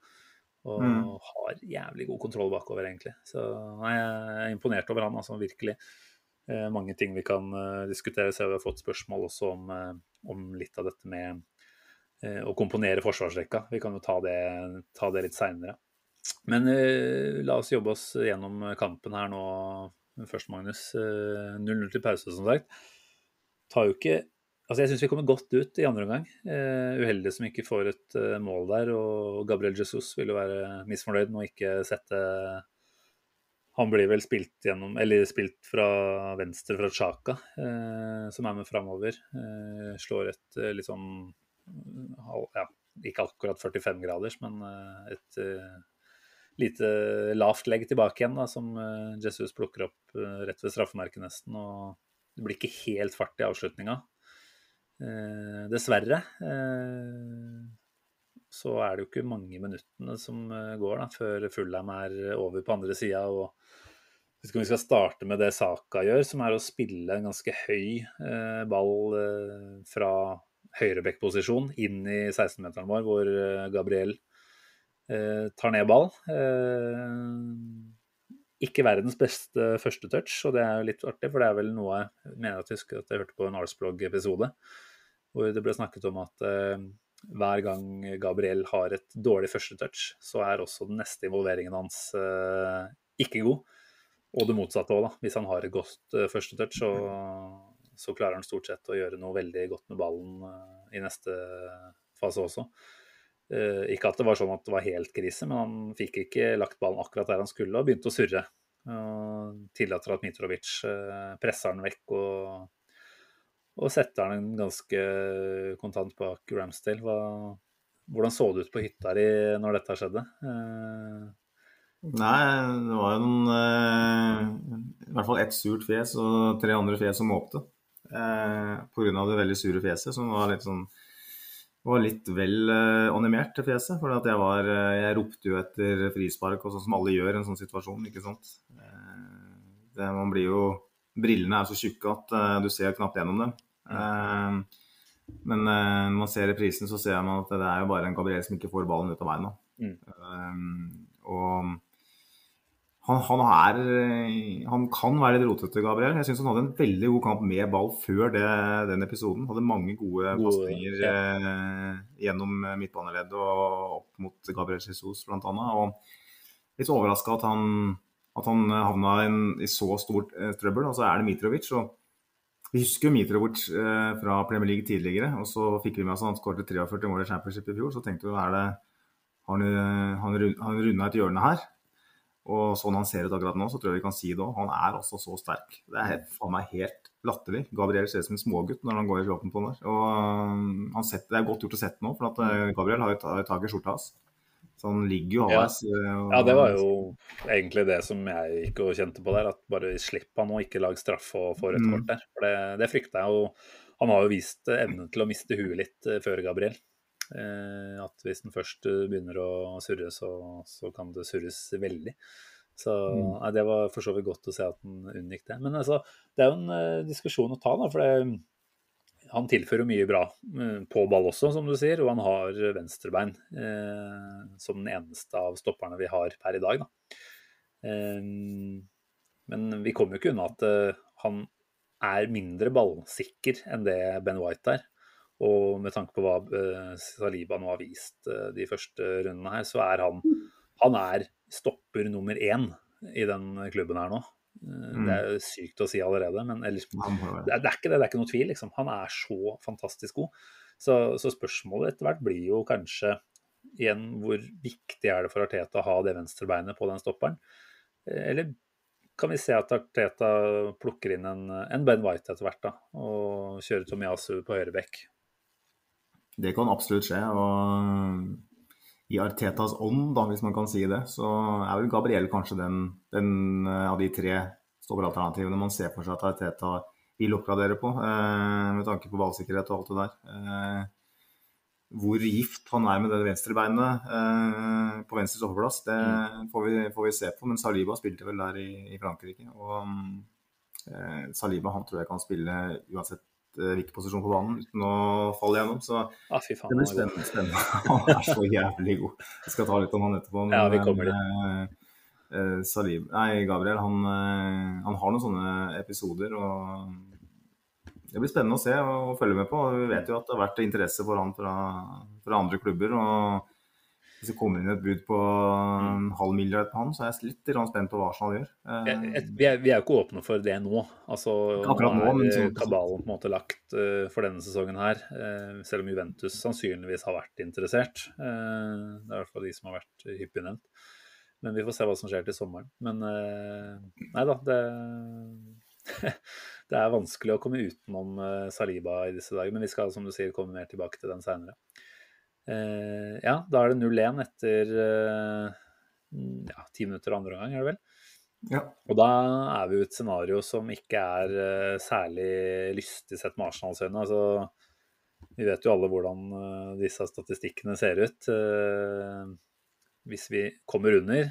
Og mm. har jævlig god kontroll bakover, egentlig. Så nei, jeg er imponert over han, altså virkelig. Uh, mange ting vi kan diskutere. Så vi har fått spørsmål også om, om litt av dette med å komponere forsvarsrekka. Vi kan jo ta det, ta det litt seinere. Men uh, la oss jobbe oss gjennom kampen her nå først, Magnus. Uh, eh, 0-0 til pause, som sagt. Tar jo ikke Altså, jeg syns vi kommer godt ut i andre omgang. Uh, uheldige som ikke får et mål der. Og Gabriel Jesus vil jo være misfornøyd med å ikke sette Han blir vel spilt gjennom Eller spilt fra venstre fra Chaka, som er med framover. slår et litt sånn ja, ikke akkurat 45 graders, men eh, et lite lavt legg tilbake igjen, da, som uh, Jesus plukker opp uh, rett ved straffemerket nesten. Og det blir ikke helt fart i avslutninga. dessverre. så er det jo ikke mange minuttene som går da, før Fullheim er over på andre sida. Jeg vi skal starte med det Saka gjør, som er å spille en ganske høy ball fra høyreback-posisjon inn i 16-meteren vår, hvor eh, Gabriel eh, tar ned ball. Eh, ikke verdens beste første touch, og det er jo litt artig, for det er vel noe jeg mener at jeg husker at jeg hørte på en Arsblog-episode, hvor det ble snakket om at eh, hver gang Gabriel har et dårlig første touch, så er også den neste involveringen hans eh, ikke god. Og det motsatte òg, da. Hvis han har et godt eh, første touch, så så klarer han stort sett å gjøre noe veldig godt med ballen eh, i neste fase også. Eh, ikke at det var sånn at det var helt krise, men han fikk ikke lagt ballen akkurat der han skulle, og begynte å surre. Og tillater at Mitrovic eh, presser den vekk og, og setter den ganske kontant bak Ramsdale. Hva, hvordan så det ut på hytta di når dette skjedde? Nei, det var jo noen I hvert fall ett surt fjes og tre andre fjes som måpte eh, pga. det veldig sure fjeset, som var litt sånn var litt vel eh, animert til fjeset. For jeg, var, eh, jeg ropte jo etter frispark, og sånn som alle gjør i en sånn situasjon. ikke sant? Eh, det, man blir jo, Brillene er så tjukke at du ser knapt gjennom dem. Mm. Men når man ser reprisen, så ser man at det er jo bare en Gabriel som ikke får ballen ut av beina. Mm. og han, han, er, han, kan være litt rotete, Gabriel. Jeg syns han hadde en veldig god kamp med ball før det, den episoden. Hadde mange gode pasninger ja. eh, gjennom midtbaneleddet og opp mot Gabriel Jesus bl.a. Og litt overraska at han, at han havna en, i så stort eh, trøbbel. Og så er det Mitrovic. Og vi husker jo Mitrovic eh, fra Premier League tidligere. Og så fikk vi med oss at han skåret 43 mål i Championship i fjor. Så tenkte vi er det han, han, han runda et hjørne her. Og sånn han ser ut akkurat nå, så tror jeg vi kan si det òg. Han er også så sterk. Det er faen meg helt latterlig. Gabriel ser ut som en smågutt når han går i kroppen på den der. Og han setter, det er godt gjort å sette nå, for at Gabriel har jo tak i skjorta hans. Så han ligger jo halvveis. Ja. ja, det var jo egentlig det som jeg gikk og kjente på der. At bare slipp han nå, ikke lag straff og få rødt kort der. For det, det frykta jeg. jo. han har jo vist evnen til å miste huet litt før Gabriel. Eh, at hvis den først eh, begynner å surre, så, så kan det surres veldig. Så mm. nei, Det var for så vidt godt å se at den unngikk det. Men altså, det er jo en uh, diskusjon å ta, da. For det, han tilfører mye bra uh, på ball også, som du sier. Og han har venstrebein uh, som den eneste av stopperne vi har per i dag. Da. men vi kommer jo ikke unna at han er mindre ballsikker enn det Ben White er. Og med tanke på hva eh, Saliba nå har vist eh, de første rundene her, så er han, han er stopper nummer én i den klubben her nå. Eh, mm. Det er sykt å si allerede, men ellers, det, er, det, er ikke det. Det er ikke noe tvil. Liksom. Han er så fantastisk god. Så, så spørsmålet etter hvert blir jo kanskje igjen hvor viktig er det for Arteta å ha det venstrebeinet på den stopperen? Eller kan vi se at Arteta plukker inn en, en Ben White etter hvert da, og kjører Tomiasu på høyre bekk? Det kan absolutt skje. og I Artetas ånd, da, hvis man kan si det, så er vel Gabriel kanskje den, den eh, av de tre stopperalternativene man ser for seg at Arteta vil oppgradere på, eh, med tanke på ballsikkerhet og alt det der. Eh, hvor gift han er med det venstrebeinet eh, på venstre stoppeplass, det mm. får vi, får vi, se på. Men Saliba spilte vel der i, i Frankrike. Og eh, Saliba han tror jeg kan spille uansett hvilken posisjon på banen uten å falle gjennom. Så ah, faen, det blir spennende. spennende. Han er så jævlig god. Vi skal ta litt om han etterpå. Men, ja, vi kommer dit. Uh, uh, Salib, nei, Gabriel han, han, har noen sånne episoder. og Det blir spennende å se og følge med på. Vi vet jo at det har vært interesse for han fra, fra andre klubber. og hvis det kommer inn et bud på en halv milliard på han, så er jeg litt spent på hva Arsenal gjør. Eh, vi er, vi er jo ikke åpne for det nå. Altså, Akkurat nå, men så... kabalen på en måte lagt uh, for denne sesongen her. Uh, selv om Juventus sannsynligvis har vært interessert. Uh, det er i hvert fall de som har vært hyppig nevnt. Men vi får se hva som skjer til sommeren. Men nei da, det det er vanskelig å komme utenom Saliba i disse dager. Men vi skal som du sier, komme mer tilbake til den seinere. Eh, ja, da er det 0-1 etter eh, ja, ti minutter andre omgang, er det vel? Ja. Og da er vi jo et scenario som ikke er uh, særlig lystig sett med Arsenals øyne. Altså, vi vet jo alle hvordan uh, disse statistikkene ser ut. Uh, hvis vi kommer under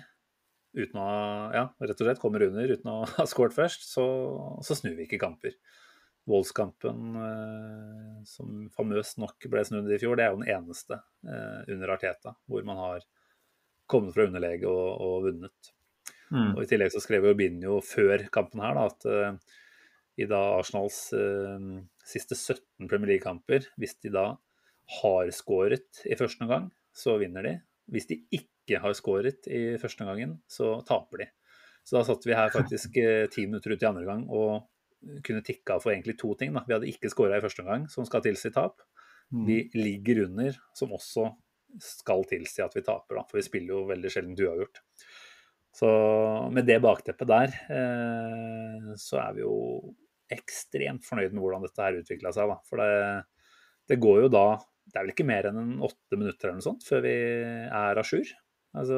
uten å ja, rett og slett kommer under uten å ha skåret først, så, så snur vi ikke kamper. Voldskampen eh, som famøst nok ble snudd i fjor, det er jo den eneste eh, under Arteta hvor man har kommet fra underlege og, og vunnet. Mm. Og I tillegg så skrev jo Binjo før kampen her da, at uh, i da Arsenals uh, siste 17 Premier League-kamper, hvis de da har skåret i første omgang, så vinner de. Hvis de ikke har skåret i første omgangen, så taper de. Så da satt vi her faktisk ti minutter ut i andre gang og kunne tikka for egentlig to ting. Da. Vi hadde ikke skåra i første omgang, som skal tilsi tap. Mm. Vi ligger under, som også skal tilsi at vi taper, da. for vi spiller jo veldig sjelden uavgjort. Så med det bakteppet der, eh, så er vi jo ekstremt fornøyd med hvordan dette her utvikla seg. Da. For det, det, går jo da Det er vel ikke mer enn en åtte minutter eller noe sånt før vi er à jour. Altså,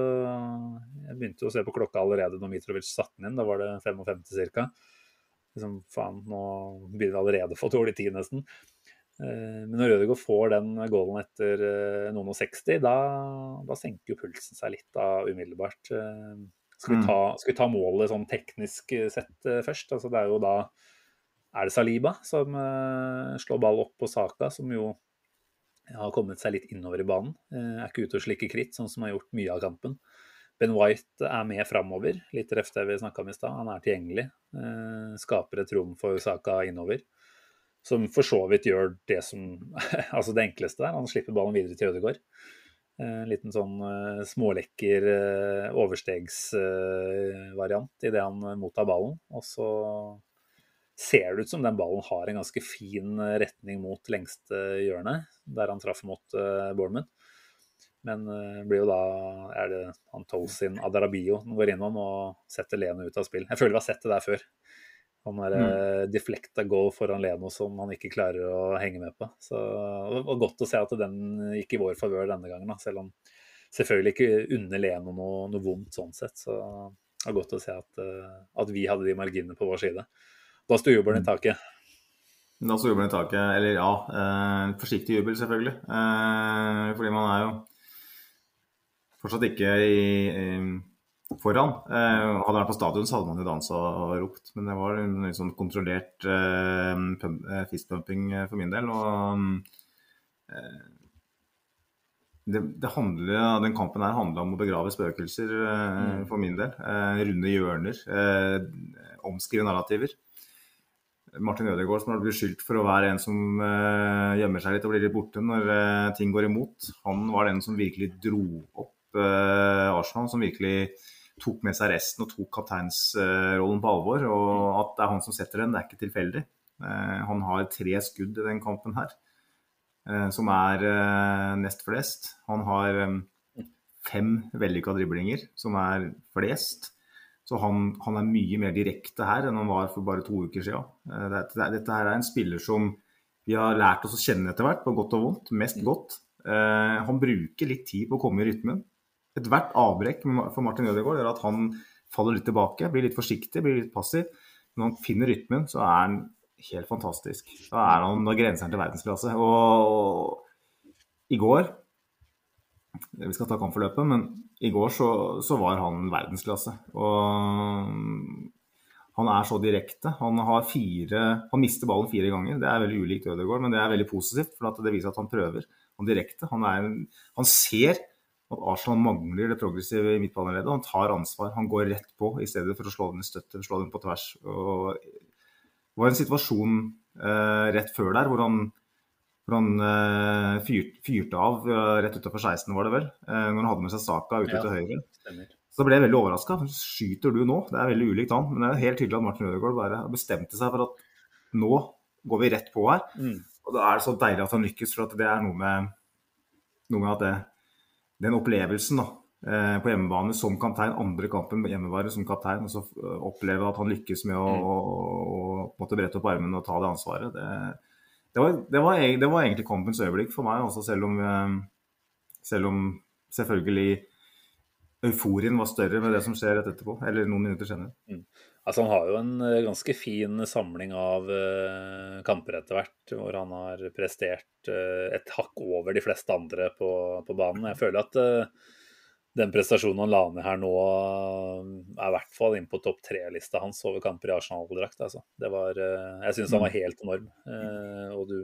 jeg begynte jo å se på klokka allerede når Mitrovic satte den inn. Da var det 55 ca liksom, faen, nå begynner vi allerede å få dårlig tid, nesten. Eh, men når Rødegård får den goalen etter eh, noen og 60, da, da, senker jo pulsen seg litt da umiddelbart. Eh, skal vi, mm. ta, skal vi ta målet sånn teknisk sett først? Altså, det er jo da er det Saliba som slår ball opp på Saka, som jo har kommet seg litt innover i banen. er ikke ute og slikker kritt, sånn som har gjort mye av kampen. Ben White er med framover, litt ref det vi snakka om i stad. Han er tilgjengelig. Eh, skaper et rom for Saka innover. Som for så vidt gjør det som Altså det enkleste der. Han slipper ballen videre til Ødegaard. Eh, en liten sånn uh, smålekker overstegsvariant idet han mottar ballen. Og så ser det ut som den ballen har en ganske fin retning mot lengste hjørne, der han traff mot Bournemouth. Men det blir jo da er det han Tosin Adarabio som går innom og setter Leno ut av spill. Jeg føler vi har sett det der før. Han er mm. deflekta goal foran Leno som han ikke klarer å henge med på. Så det var godt å se at den gikk i vår favør denne gangen, da. selv om selvfølgelig ikke unner Leno noe, noe, vondt sånn sett. Så det var godt å se at, at vi hadde de marginene på vår side. Da sto jubelen i mm. taket. Da sto jubelen i taket. Eller ja, eh, forsiktig jubel selvfølgelig. Eh, fordi man er jo fortsatt ikke i, i foran. Eh, hadde han vært på stadion, så hadde man jo dansa og ropt. Men det var en sånn kontrollert eh, eh fistpumping eh, for min del. Og eh, det, det handler, Den kampen her handla om å begrave spøkelser eh, mm. for min del. runde hjørner. omskrive narrativer. Martin Ødegaard som har blitt skyldt for å være en som gjemmer seg litt og blir litt borte når ting går imot. Han var den som virkelig dro opp Arsenal, som virkelig tok med seg resten og tok kapteinsrollen på alvor. Og at det er han som setter den, det er ikke tilfeldig. Uh, han har tre skudd i den kampen her, uh, som er nest flest. Han har fem vellykka driblinger, som er flest. Så han, han, er mye mer direkte her enn han var for bare to uker siden. Dette, dette her er en spiller som vi har lært oss å kjenne etter hvert, på godt og vondt. Mest godt. han bruker litt tid på å komme i rytmen ethvert avbrekk for Martin Ødegaard gjør at han faller litt tilbake, blir litt forsiktig, blir litt passiv. Når han finner rytmen, så er han helt fantastisk. Da er han når grenser til verdensklasse. Og i går Vi skal ta kampforløpet, men i går så, så var han verdensklasse. Og han er så direkte. Han, har fire, han mister ballen fire ganger. Det er veldig ulikt Ødegaard, men det er veldig positivt. For det viser at han prøver. Han direkte. Han, er, han ser at Arsenal mangler det progressive i midtbaneleddet. Han tar ansvar, han går rett på i stedet for å slå den i støtte, slå den på tvers. Og det var en situasjon eh, rett før der hvor han, hvor han eh, fyrt, fyrte av eh, rett utafor 16, var det vel, eh, når han hadde med seg Saka ute ja, til høyre. Stemmer. Så ble jeg veldig overraska. Skyter du nå? Det er veldig ulikt han. Men det er helt tydelig at Martin Ødegaard bare bestemte seg for at nå går vi rett på her. Mm. Og da er det så deilig at han lykkes, for det er noe med, noe med at det den opplevelsen da, eh, på hjemmebane som kaptein, andre kampen hjemmebane som kaptein, og så eh, oppleve at han lykkes med å, mm. å, å, brette opp armene og ta det ansvaret, det, det, var, det, var, det, var, egentlig kampens øyeblikk for meg, også selv om, eh, selv om selvfølgelig euforien var større med det som skjer rett etterpå, eller noen minutter senere. Mm. Altså, han har jo en eh, ganske fin samling av uh, kamper etter hvert, hvor han har prestert uh, et hakk over de fleste andre på, på banen. Jeg føler at uh, den prestasjonen han la ned her nå, er i hvert fall inn på topp tre-lista hans over kamper i Arsenal-drakt. Altså. jeg syns han var mm. helt enorm. og du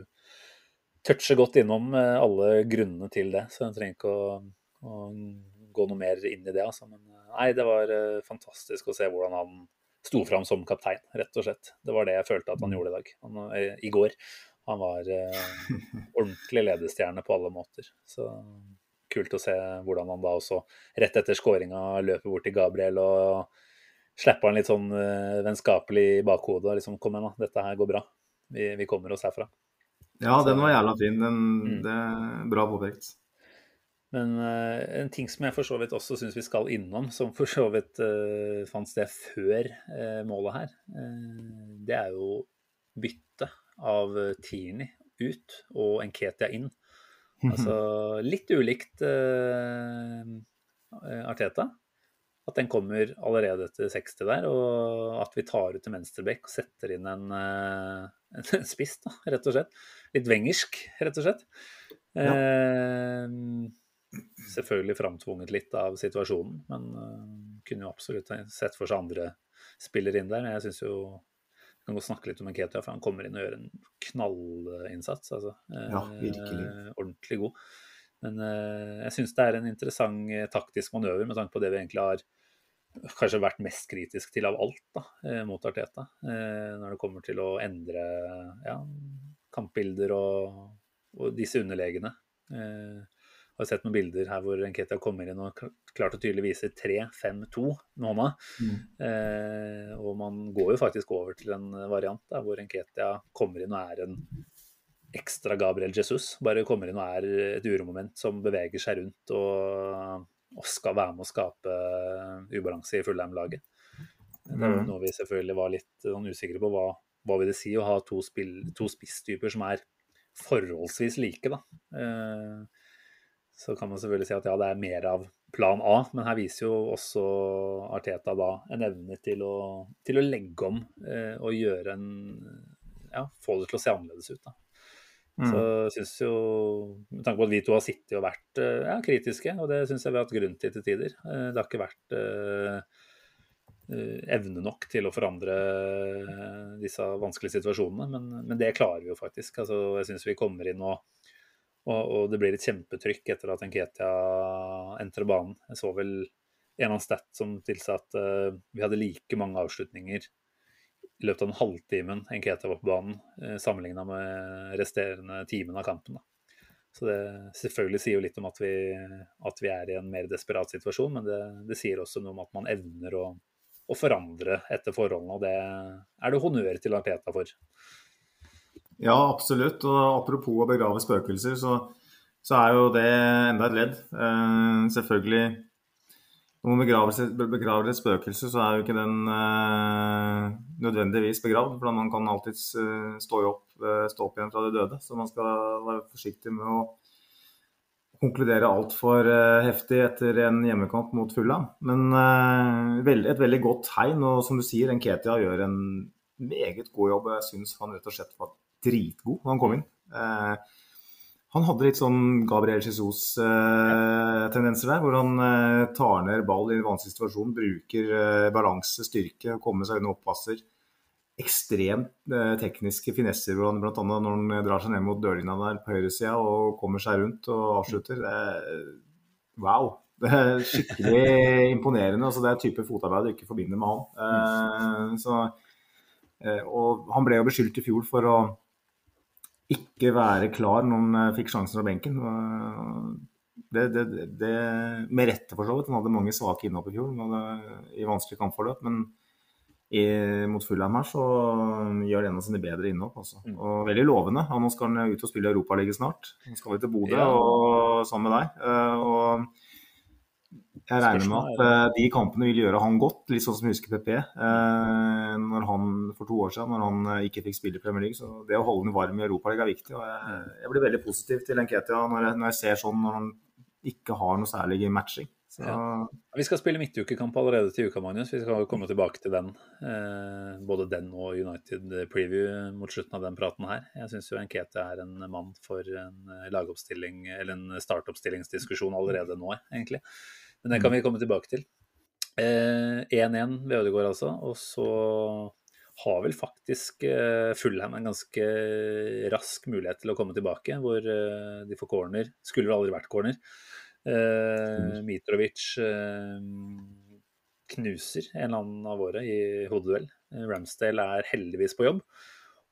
toucher godt innom alle grunnene til det, så jeg trenger ikke å, å gå noe mer inn i det. Altså. Men nei, det var fantastisk å se hvordan han sto fram som kaptein, rett og slett. Det var det jeg følte at han gjorde i dag. Han, eh, I går. Han var eh, ordentlig ledestjerne på alle måter. Så kult å se hvordan han da også, rett etter skåringa, løper bort til Gabriel og slipper han litt sånn eh, vennskapelig i bakhodet. liksom, Kom igjen, da. Dette her går bra. Vi, vi kommer oss herfra. Ja, den var jævla fin. Den, mm. det Bra påpekt. Men uh, en ting som jeg for så vidt også syns vi skal innom, som for så vidt uh, fant sted før uh, målet her, det er jo bytte av Tierney ut og Enketia inn. Altså litt ulikt Arteta. At den kommer allerede etter 60 der, og at vi tar ut til venstrebekk og setter inn en, en spiss, da, rett og slett. Litt wengersk, rett og slett. Ja selvfølgelig framtvunget litt av situasjonen, men uh, kunne jo absolutt sett for seg andre spillere inn der. Jeg syns jo vi kan gå snakke litt om Nketia, for han kommer inn og gjør en knallinnsats. Altså. Ja, virkelig. Eh, ordentlig god. Men eh, jeg syns det er en interessant eh, taktisk manøver med tanke på det vi egentlig har kanskje vært mest kritisk til av alt da, eh, mot Arteta. Når det kommer til å endre ja, kampbilder og, og disse underlegene. Eh, har sett noen bilder her hvor Nketia kommer inn og klart og tydelig viser 3-5-2 med hånda. Mm. Eh, og man går jo faktisk over til en variant der hvor Nketia kommer inn og er en ekstra Gabriel Jesus. Bare kommer inn og er et uromoment som beveger seg rundt og, og skal være med å skape ubalanse i Fullheim-laget. Mm. noe vi selvfølgelig var litt sånn, usikre på. Hva, hva vil det si å ha to, spill, to spisstyper som er forholdsvis like, da. Eh, så kan man selvfølgelig si at ja, det er mer av plan A, men her viser jo også Arteta da en evne til å, til å legge om eh, og gjøre en Ja, få det til å se annerledes ut, da. Mm. Så syns jo, med tanke på at vi to har sittet og vært eh, ja, kritiske, og det syns jeg vi har hatt grunn til til tider. Eh, Det har ikke vært eh, eh, evne nok til å forandre disse vanskelige situasjonene, men, men det klarer vi jo faktisk. Altså, jeg syns vi kommer inn og, og, og det blir et kjempetrykk etter at Nketia entrer banen. Jeg så vel en eller annen stat som tilsa at uh, vi hadde like mange avslutninger i løpet av den halvtimen Nketia var på banen, uh, sammenligna med resterende timen av kampen. Da. Så det selvfølgelig sier jo litt om at vi, at vi er i en mer desperat situasjon, men det, det sier også noe om at man evner å, å forandre etter forholdene, og det er det honnør til Arteta for. Ja, absolutt. Og apropos å begrave spøkelser, så, så er jo det enda et ledd. Eh, selvfølgelig Når man begraver, begraver et spøkelse, så er jo ikke den eh, nødvendigvis begravd. For man kan alltids eh, stå, opp, eh, stå opp igjen fra de døde. Så man skal være forsiktig med å konkludere altfor uh, heftig etter en hjemmekamp mot Fulham. Men eh, veld, et veldig godt tegn. Og som du sier, Nketia gjør en meget god jobb. Jeg syns han rett og slett dritgod da han kom inn. Eh, han hadde litt sånn Gabriel Jesus-tendenser der, hvor han eh, tar ned ball i en vanskelig situasjon, bruker eh, balanse, styrke, kommer seg unna oppasser. Ekstremt eh, tekniske finesser, hvor han bl.a. når han drar seg ned mot dørlinja der på høyresida og kommer seg rundt og avslutter. Er, wow! Det er skikkelig imponerende. altså Det er type fotarbeid du ikke forbinder med han. Eh, så, eh, og han ble jo beskyldt i fjor for å ikke være klar når han eh, fikk sjansen fra benken. Og Det, det, det, med rette, for så vidt. Han hadde mange svake innhopp i fjor hadde, i vanskelige kampforløp. Men i, mot Fulham her så gjør det en av sine bedre innhopp. Altså. Mm. Og veldig lovende. Ja, nå skal han ut og spille Europaligaen snart. Nå skal vi til Bodø Ja. og sammen med deg. Eh, og jeg regner med at eh, de kampene vil gjøre han godt, litt sånn som jeg husker PP. Eh, når han, for to år siden, når han eh, ikke fikk spille i Premier League. Så det å holde ham varm i Europaligaen er viktig. og jeg, jeg blir veldig positiv til Nketia når, jeg- når jeg ser sånn når han ikke har noe særlig matching. Så, Vi skal spille midtukekamp allerede til uka, Magnus. Vi skal komme tilbake til den. Både den og United Preview mot slutten av den praten her. Jeg syns jo Nketia er en mann for en lagoppstilling, eller en startoppstillingsdiskusjon allerede nå, egentlig. Men det kan vi komme tilbake til. Eh, 1-1 ved Ødegaard, altså. Og så har vel faktisk eh, Fulham en ganske rask mulighet til å komme tilbake, hvor eh, de får corner. Skulle vel aldri vært corner. Eh, Mitrovic eh, knuser en eller annen av våre i hodeduell. Eh, Ramsdale er heldigvis på jobb.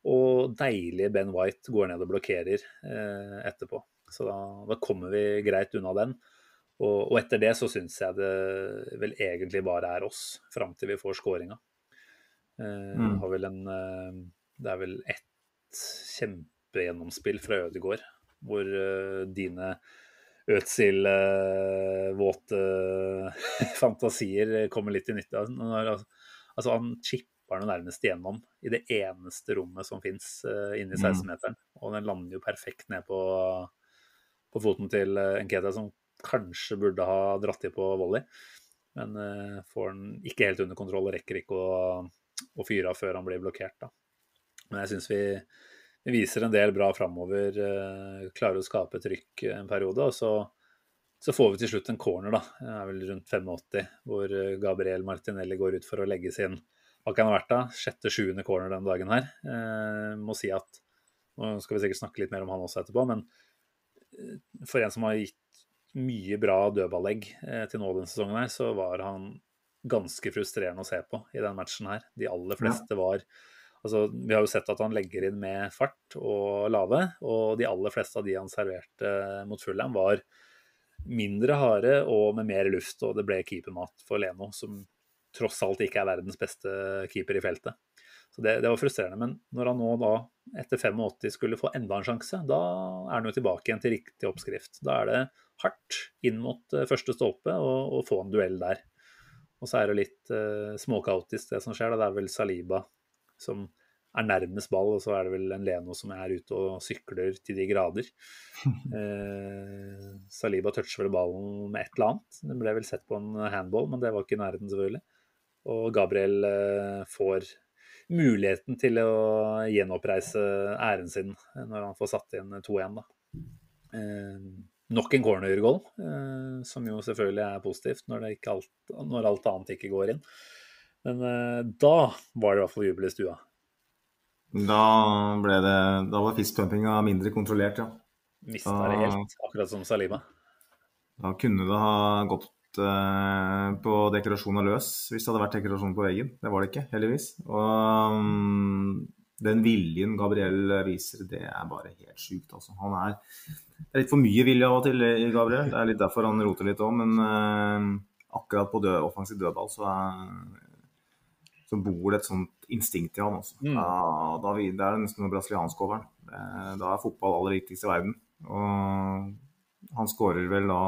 Og deilige Ben White går ned og blokkerer eh, etterpå. Så da, da kommer vi greit unna den. Og, og etter det så syns jeg det vel egentlig bare er oss, fram til vi får skåringa. Eh, Mm. har vel en, eh, det er vel ett kjempegjennomspill fra Ødegård, hvor eh, dine Øtzil-våte fantasier kommer litt til nytte. Altså, han chipper den nærmest igjennom i det eneste rommet som fins inne i Mm. 16-meteren. Og den lander jo perfekt ned på, på foten til Nketia, som kanskje burde ha dratt i på volley. Men uh, får den ikke helt under kontroll og rekker ikke å, å fyre av før han blir blokkert. Da. Men jeg syns vi, vi viser en del bra framover. Uh, klarer å skape trykk en periode. Og så, så får vi til slutt en corner, da. Det er vel rundt 85, hvor eh, Gabriel Martinelli går ut for å legge sin hva kan ha vært da? Sjette-sjuende corner den dagen her. Uh, må si at Nå skal vi sikkert snakke litt mer om han også etterpå, men for en som har gitt mye bra dødballegg eh, til nå denne sesongen, her, så var han ganske frustrerende å se på i den matchen her. De aller fleste var Altså, vi har jo sett at han legger inn med fart og lave, og de aller fleste av de han serverte mot Fulham, var mindre harde og med mer luft, og det ble keepermat for Leno, som tross alt ikke er verdens beste keeper i feltet. Så det, det, var frustrerende. Men når han nå da, etter 85, skulle få enda en sjanse, da er han jo tilbake igjen til riktig oppskrift. Da er det hardt inn mot uh, første stolpe og, og, få en duell der. Og så er det litt uh, småkaotisk det som skjer. Da. Det er vel Saliba som er nærmest ball, og så er det vel en Leno som er ute og sykler til de grader. Eh, Saliba toucher vel ballen med et eller annet. Det ble vel sett på en handball, men det var ikke i nærheten, selvfølgelig. Og Gabriel eh, får muligheten til å gjenoppreise æren sin når han får satt inn 2-1, da. Eh, nok en corner goal, som jo selvfølgelig er positivt når, alt, når, alt, annet ikke går inn. Men eh, da var det i hvert fall jubel i stua. Da ble det Da var fistpumpinga mindre kontrollert, ja. Mista det helt, akkurat som Salima. Da kunne det ha gått uh, på dekorasjon av løs hvis det hadde vært dekorasjon på veggen. Det var det ikke, heldigvis. Og um, den viljen Gabriel viser, det er bare helt sjukt, altså. Han er Det er litt for mye vilje av og til i Gabriel. Det er litt derfor han roter litt òg, men uh, akkurat på død, offensiv dødball så, er, så bor det et sånt instinkt i han også. Mm. Da, da, det er nesten noe brasiliansk over han. Da er fotball aller viktigst i verden. Og han skårer vel da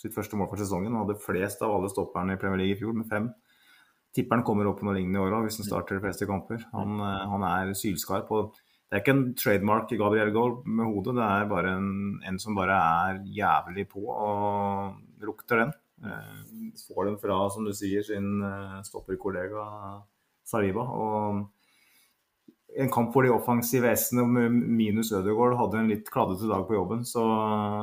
sitt første mål for sesongen. Han hadde flest av alle stopperne i Premier League i fjor, med fem. Tipperen kommer opp med noe lignende i år òg, hvis han starter de fleste kamper. Han, eh, han er sylskarp. og Det er ikke en trademark i Gabriel Gaul med hodet, det er bare en, en, som bare er jævlig på og lukter den. Eh, får den fra, som du sier, sin eh, stopperkollega Sariba. Og en kamp hvor de offensive S-ene minus Ødegaard hadde en litt kladdete dag på jobben, så,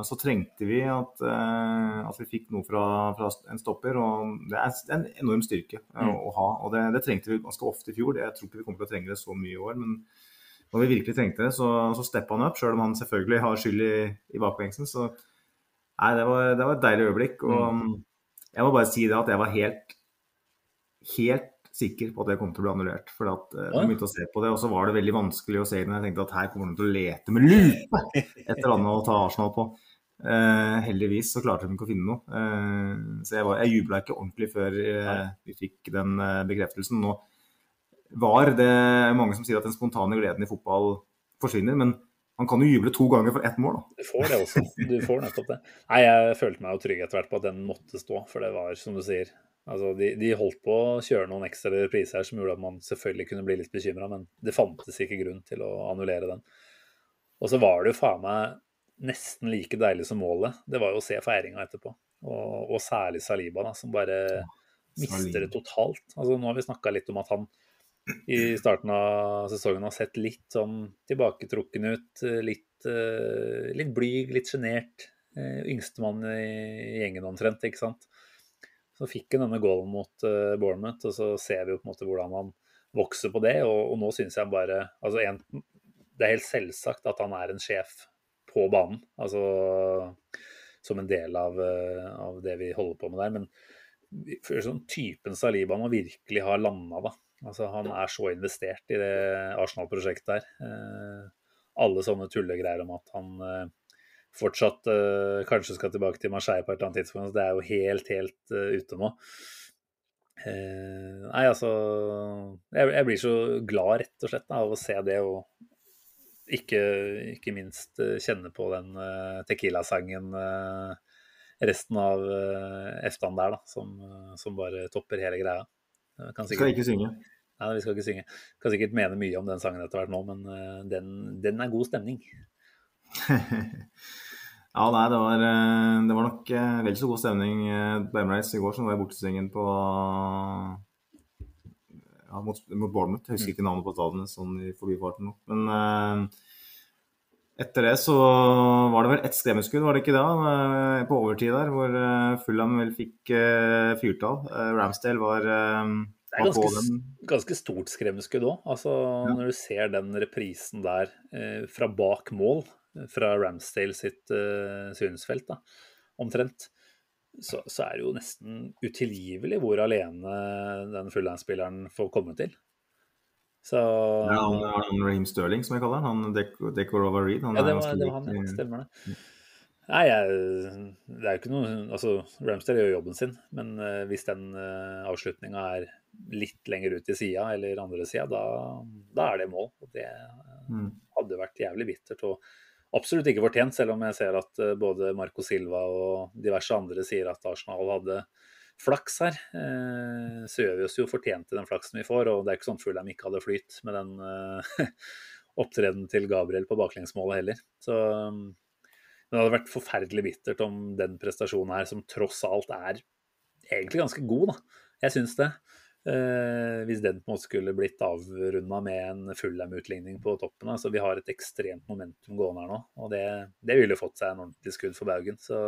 så trengte vi at, uh, at, vi fikk noe fra, fra, en stopper. og Det er en enorm styrke uh, mm. å ha. og det, det, trengte vi ganske ofte i fjor. Jeg tror ikke vi kommer til å trenge det så mye i år. men når vi virkelig trengte det, så, så steppa han opp, sjøl om han selvfølgelig har skyld i, i bakbengsen. Så nei, det var, det var, et deilig øyeblikk. Og mm. jeg må bare si det at jeg var helt, helt sikker på at det kom til å bli annullert. For at uh, ja. begynte å se på det, og så var det veldig vanskelig å se inn. jeg tenkte at her kommer de til å lete med lupe etter annet å ta Arsenal på. Uh, heldigvis så klarte de ikke å finne noe. Uh, så jeg, var, jeg jubla ikke ordentlig før vi fikk den bekreftelsen. Nå var det mange som sier at den spontane gleden i fotball forsvinner, men man kan jo juble to ganger for ett mål. Da. Du får det også. Du får nettopp det. Nei, Jeg følte meg jo trygg etter hvert på at den måtte stå, for det var, som du sier, Altså, de, de, holdt på å kjøre noen ekstra repriser som gjorde at man selvfølgelig kunne bli litt bekymra, men det fantes ikke grunn til å annullere den. Og så var det jo faen meg nesten like deilig som målet. Det var jo å se feiringa etterpå. Og, og, særlig Saliba, da, som bare ja, mister det totalt. Altså, nå har vi snakka litt om at han i starten av sesongen har sett litt sånn tilbaketrukken ut. Litt, uh, litt blyg, litt sjenert. Uh, Yngstemann i gjengen omtrent, ikke sant. Så fikk han denne goalen mot uh, Bournemouth, og så ser vi jo på en måte hvordan han vokser på det. Og, og nå syns jeg bare altså en, Det er helt selvsagt at han er en sjef på banen. Altså som en del av, uh, av det vi holder på med der. Men for sånn typen Saliba må virkelig ha landa, da. Altså, han er så investert i det Arsenal-prosjektet der. Uh, alle sånne tullegreier om at han fortsatt uh, kanskje skal tilbake til Marseille på et eller annet tidspunkt. Det er jo helt, helt uh, ute nå. Uh, nei, altså jeg, jeg, blir så glad, rett og slett, da, av å se det, og ikke, ikke minst kjenne på den Tequila-sangen resten av eftan der, da, som, som, bare topper hele greia. Kan sikkert, skal ikke synge. Nei, vi skal ikke synge. Kan sikkert mene mye om den sangen etter hvert nå, men den, den er god stemning. Ja, nei, det var, eh, det var nok eh, vel så god stemning eh, på Emirates i går som det var i bortesvingen på ja, mot, mot Bournemouth. Jeg husker ikke navnet på stadionet sånn i forbifarten nå. Men etter det så var det vel ett skremmeskudd, var det ikke det? På overtid der, hvor Fulham vel fikk fyrtall. Uh, Ramsdale var uh, det er ganske, ganske stort skremmeskudd òg. Altså, ja. Når du ser den reprisen der fra bak mål, fra Ramsdale sitt uh, synsfelt, da, omtrent, så, så, er det jo nesten utilgivelig hvor alene den fullhands-spilleren får komme til. Så Ja, han, han Raheem Sterling, som jeg kaller han. Han Decorova Reed. ja, det var, det var han, ja. Stemmer det. Nei, jeg, det er jo ikke noe Altså, Ramsdale gjør jobben sin, men uh, hvis den uh, avslutninga er litt lenger ut i sida eller andre sida, da, da, er det mål. Og det uh, hadde vært jævlig bittert. og Absolutt ikke fortjent, selv om jeg ser at eh, både Marco Silva og diverse andre sier at Arsenal hadde flaks her. Eh, så gjør vi oss jo fortjent til den flaksen vi får, og det er ikke sånn Fulham ikke hadde flyt med den uh, opptredenen til Gabriel på baklengsmålet heller. Så det hadde vært forferdelig bittert om den prestasjonen her, som tross alt er egentlig ganske god, da. Jeg syns det. Eh, hvis den på en måte skulle blitt avrunda med en Fullham-utligning på toppen. Altså, vi har et ekstremt momentum gående her nå, og det, det ville fått seg en ordentlig skudd for baugen. Så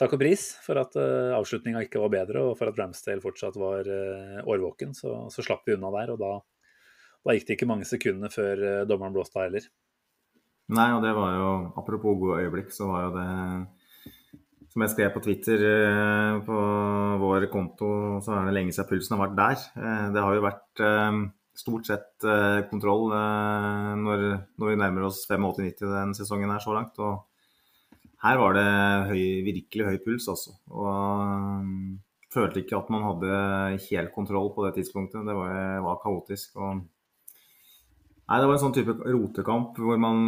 takk og pris for at uh, avslutninga ikke var bedre, og for at Ramsdale fortsatt var uh, årvåken. Så, så, slapp vi unna der, og da, da gikk det ikke mange sekundene før uh, dommeren blåste heller. Nei, og det var jo Apropos gode øyeblikk, så var jo det som jeg skrev på Twitter eh, på vår konto, så er det lenge siden pulsen har vært der. Eh, det har jo vært eh, stort sett kontroll når, når vi nærmer oss 85-90 den sesongen her så langt. Og her var det høy, virkelig høy puls, altså. Og følte ikke at man hadde helt kontroll på det tidspunktet. Det var, var kaotisk. og Nei, det var en sånn type rotekamp hvor man,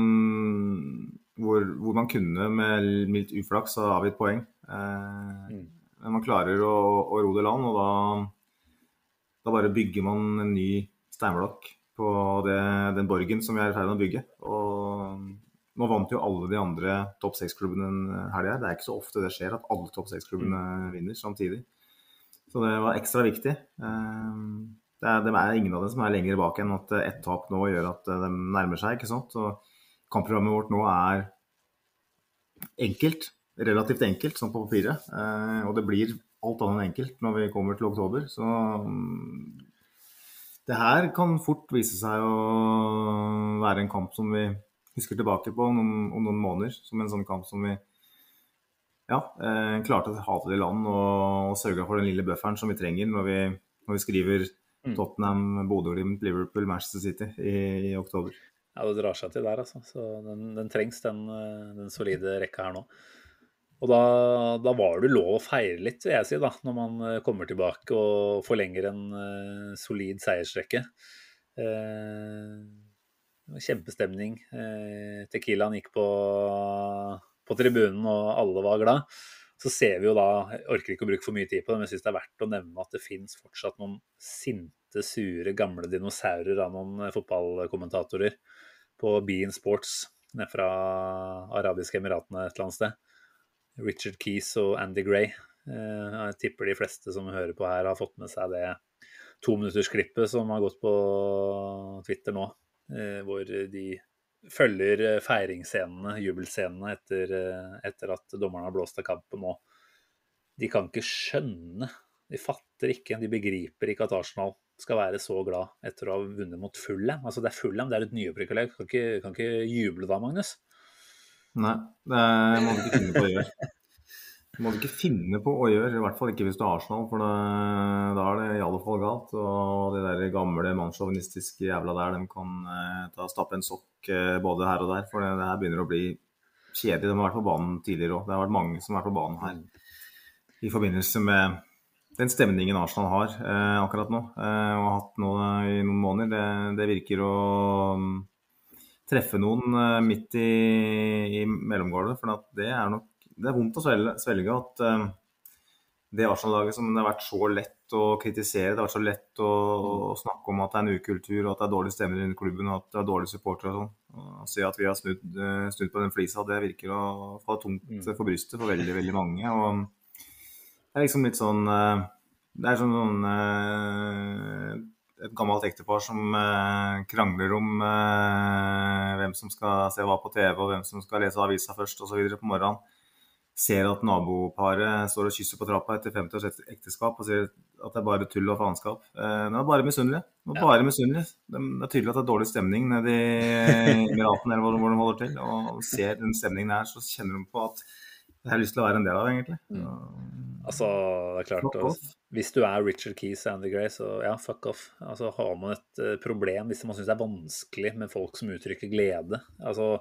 hvor, hvor man kunne med mildt uflaks ha avgitt poeng. Eh, mm. Men man klarer å, å ro det land, og da, da, bare bygger man en ny steinblokk på det, den borgen som vi er i ferd med å bygge. Og nå vant jo alle de andre topp seks-klubbene en helg her. Det er ikke så ofte det skjer at alle topp seks-klubbene mm. vinner samtidig. Så det var ekstra viktig. Eh, det er, det er, ingen av dem som er lenger bak enn at ett tap nå gjør at de nærmer seg. ikke sant? Og kampprogrammet vårt nå er enkelt. Relativt enkelt, sånn på papiret. Eh, og det blir alt annet enn enkelt når vi kommer til oktober. Så um, det her kan fort vise seg å være en kamp som vi husker tilbake på om noen, om noen måneder. Som en sånn kamp som vi ja, eh, klarte å ha til i land og, og sørga for den lille bufferen som vi trenger når vi, når vi skriver Mm. Tottenham, Bodø-Glimt, Liverpool, Manchester City i, i, oktober. Ja, det drar seg til der, altså. Så den, den trengs, den, eh, den, solide rekka her nå. Og da, da, var det lov å feire litt, vil jeg si, da, når man eh, kommer tilbake og forlenger en uh, solid seiersrekke. Uh, kjempestemning. Uh, Tequilaen gikk på, på tribunen, og alle var glad så ser vi jo da Jeg orker ikke å bruke for mye tid på det, men jeg syns det er verdt å nevne at det fins fortsatt noen sinte, sure, gamle dinosaurer av noen fotballkommentatorer på Bean Sports nede fra Arabiske Emiratene et eller annet sted. Richard Keys og Andy Gray. Eh, jeg tipper de fleste som hører på her, har fått med seg det tominuttersklippet som har gått på Twitter nå, eh, hvor de følger feiringsscenene, jubelscenene, etter, eh, etter at dommerne har blåst av kampen nå. De kan ikke skjønne, de fatter ikke, de begriper ikke at Arsenal skal være så glad etter å ha vunnet mot Fulham. Altså, det er Fulham, det er et nyopprykka lag. Kan, ikke, kan ikke juble da, Magnus? Nei, det må du ikke finne på å gjøre. Det må du ikke finne på å gjøre, i hvert fall ikke hvis du er Arsenal, for da, er det i alle fall galt. Og de der gamle mannssjåvinistiske jævla der, de kan eh, ta, stappe en sokk eh, både her og der. For det, her begynner å bli kjedelig. De har vært på banen tidligere òg. Det har vært mange som har vært på banen her i forbindelse med den stemningen Arsenal har eh, akkurat nå, eh, og har hatt nå i noen måneder. Det, det virker å um, treffe noen eh, midt i, i mellomgulvet, for det er nok det er vondt å svelge, svelge at um, det Arsenal-laget som det har vært så lett å kritisere, det har vært så lett å, å snakke om at det er en ukultur og at det er dårlig stemmer i klubben og at det er dårlige supportere og sånn. Å si at vi har snudd, eh, snudd, på den flisa, det virker å få tungt mm. for brystet for veldig, veldig mange. og det er liksom litt sånn eh, Det er sånn, sånn et gammelt ektepar som krangler om hvem som skal se hva på TV, og hvem som skal lese avisa først osv. på morgenen ser at naboparet står og kysser på trappa etter 50 års ekteskap og sier at det er bare tull og faenskap. Eh, de er bare misunnelige. De er bare misunnelige. Det er tydelig at det er dårlig stemning nede i Emiraten eller hvor de holder til. Og ser den stemningen her, så kjenner de på at det har lyst til å være en del av, egentlig. Mm. Altså, det er klart altså, Hvis du er Richard Keys og Andy Gray, så ja, fuck off. Altså, Har man et uh, problem hvis man syns det er vanskelig med folk som uttrykker glede Altså,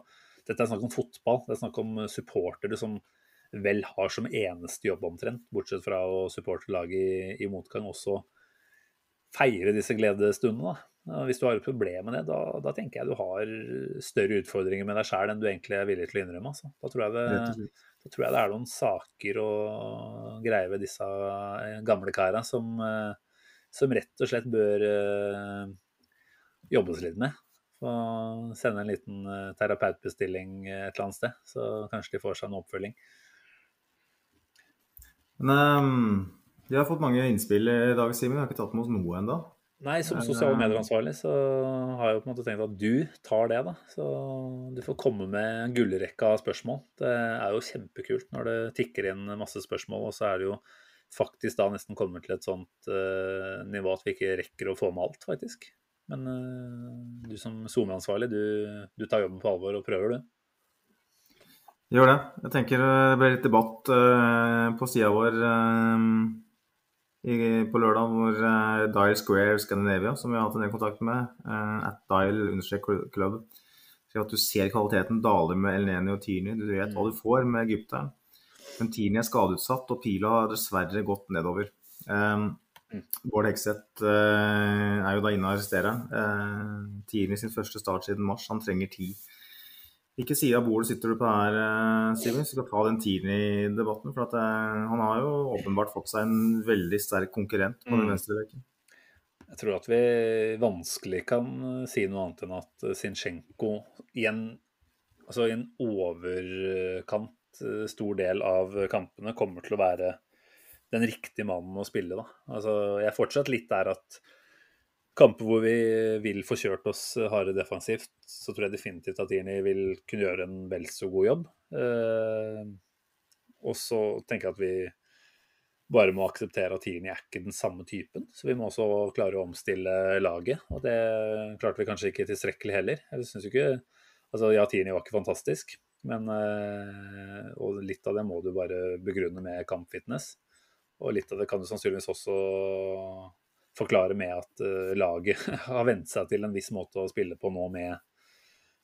Dette er snakk om fotball. Det er snakk om supportere som vel har som eneste jobb omtrent, bortsett fra å supporte laget i, i, motgang, også feire disse gledesstundene. Hvis du har et problem med det, da, da, tenker jeg du har større utfordringer med deg sjæl enn du egentlig er villig til å innrømme. Altså. Da, tror det, da, tror jeg det, er noen saker og greier ved disse eh, gamle kara som, eh, som, rett og slett bør uh, jobbes litt med. Og sende en liten terapeutbestilling et eller annet sted, så kanskje de får seg en oppfølging. Men um, vi har fått mange innspill i dag, Simen. Vi har ikke tatt med oss noe ennå. Nei, som sosiale medieransvarlig så har jeg jo på en måte tenkt at du tar det, da. Så du får komme med en gullrekke av spørsmål. Det er jo kjempekult når det tikker inn masse spørsmål, og så er det jo faktisk da nesten kommet til et sånt uh, nivå at vi ikke rekker å få med alt, faktisk. Men uh, du som SoMe-ansvarlig, du, du, tar jobben på alvor og prøver, du. Gjør det. Jeg tenker det blir litt debatt uh, på sida vår i, på lørdag hvor uh, Dial Square Scandinavia, som vi har hatt en del kontakt med, uh, at Dial-club, sier at du ser kvaliteten dale med Elneni og Tierney. Du vet hva du får med egypteren. Men Tierney er skadeutsatt, og pila har dessverre gått nedover. Um, Bård Hekseth uh, er jo da inne og arresterer. Uh, Tini sin første start siden mars. Han trenger tid. Hvilken side av bordet sitter du på her, Simen? Vi skal ta den tiden i debatten. For at, uh, han har jo åpenbart fått seg en veldig sterk konkurrent på den mm. venstre rekken. Jeg tror at vi vanskelig kan eh, si noe annet enn at Zinchenko i en, altså i en overkant stor del av kampene kommer til å være den riktige mannen å spille. Da. Altså, jeg er fortsatt litt der at kamper hvor vi vil få kjørt oss harde defensivt, så tror jeg definitivt at Tierney vil kunne gjøre en vel så god jobb. Eh, og så tenker jeg at vi bare må akseptere at Tierney er ikke den samme typen. Så vi må også klare å omstille laget. Og det klarte vi kanskje ikke tilstrekkelig heller. Jeg synes ikke Altså, ja, Tierney var ikke fantastisk, men eh, Og litt av det må du bare begrunne med kampfitness. Og litt av det kan du sannsynligvis også forklare med at uh, laget har vent seg til en viss måte å spille på nå med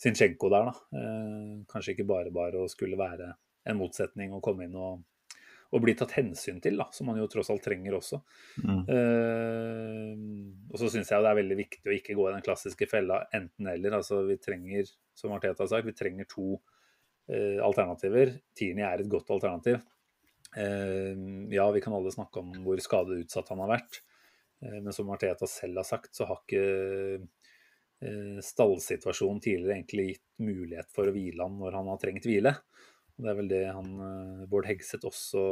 Zinchenko der. Da. Uh, kanskje ikke bare bare å skulle være en motsetning å komme inn og, og bli tatt hensyn til, da, som man jo tross alt trenger også. Mm. Uh, og så syns jeg det er veldig viktig å ikke gå i den klassiske fella enten-eller. Altså, vi trenger, som Arteta har sagt, vi trenger to alternativer. Tini er et godt alternativ. ja, vi kan alle snakke om hvor skadeutsatt han har vært. Eh, men som Arteta selv har sagt, så har ikke eh, stallsituasjonen tidligere egentlig gitt mulighet for å hvile han når han har trengt hvile. Og det er vel det han, eh, Bård Hegseth også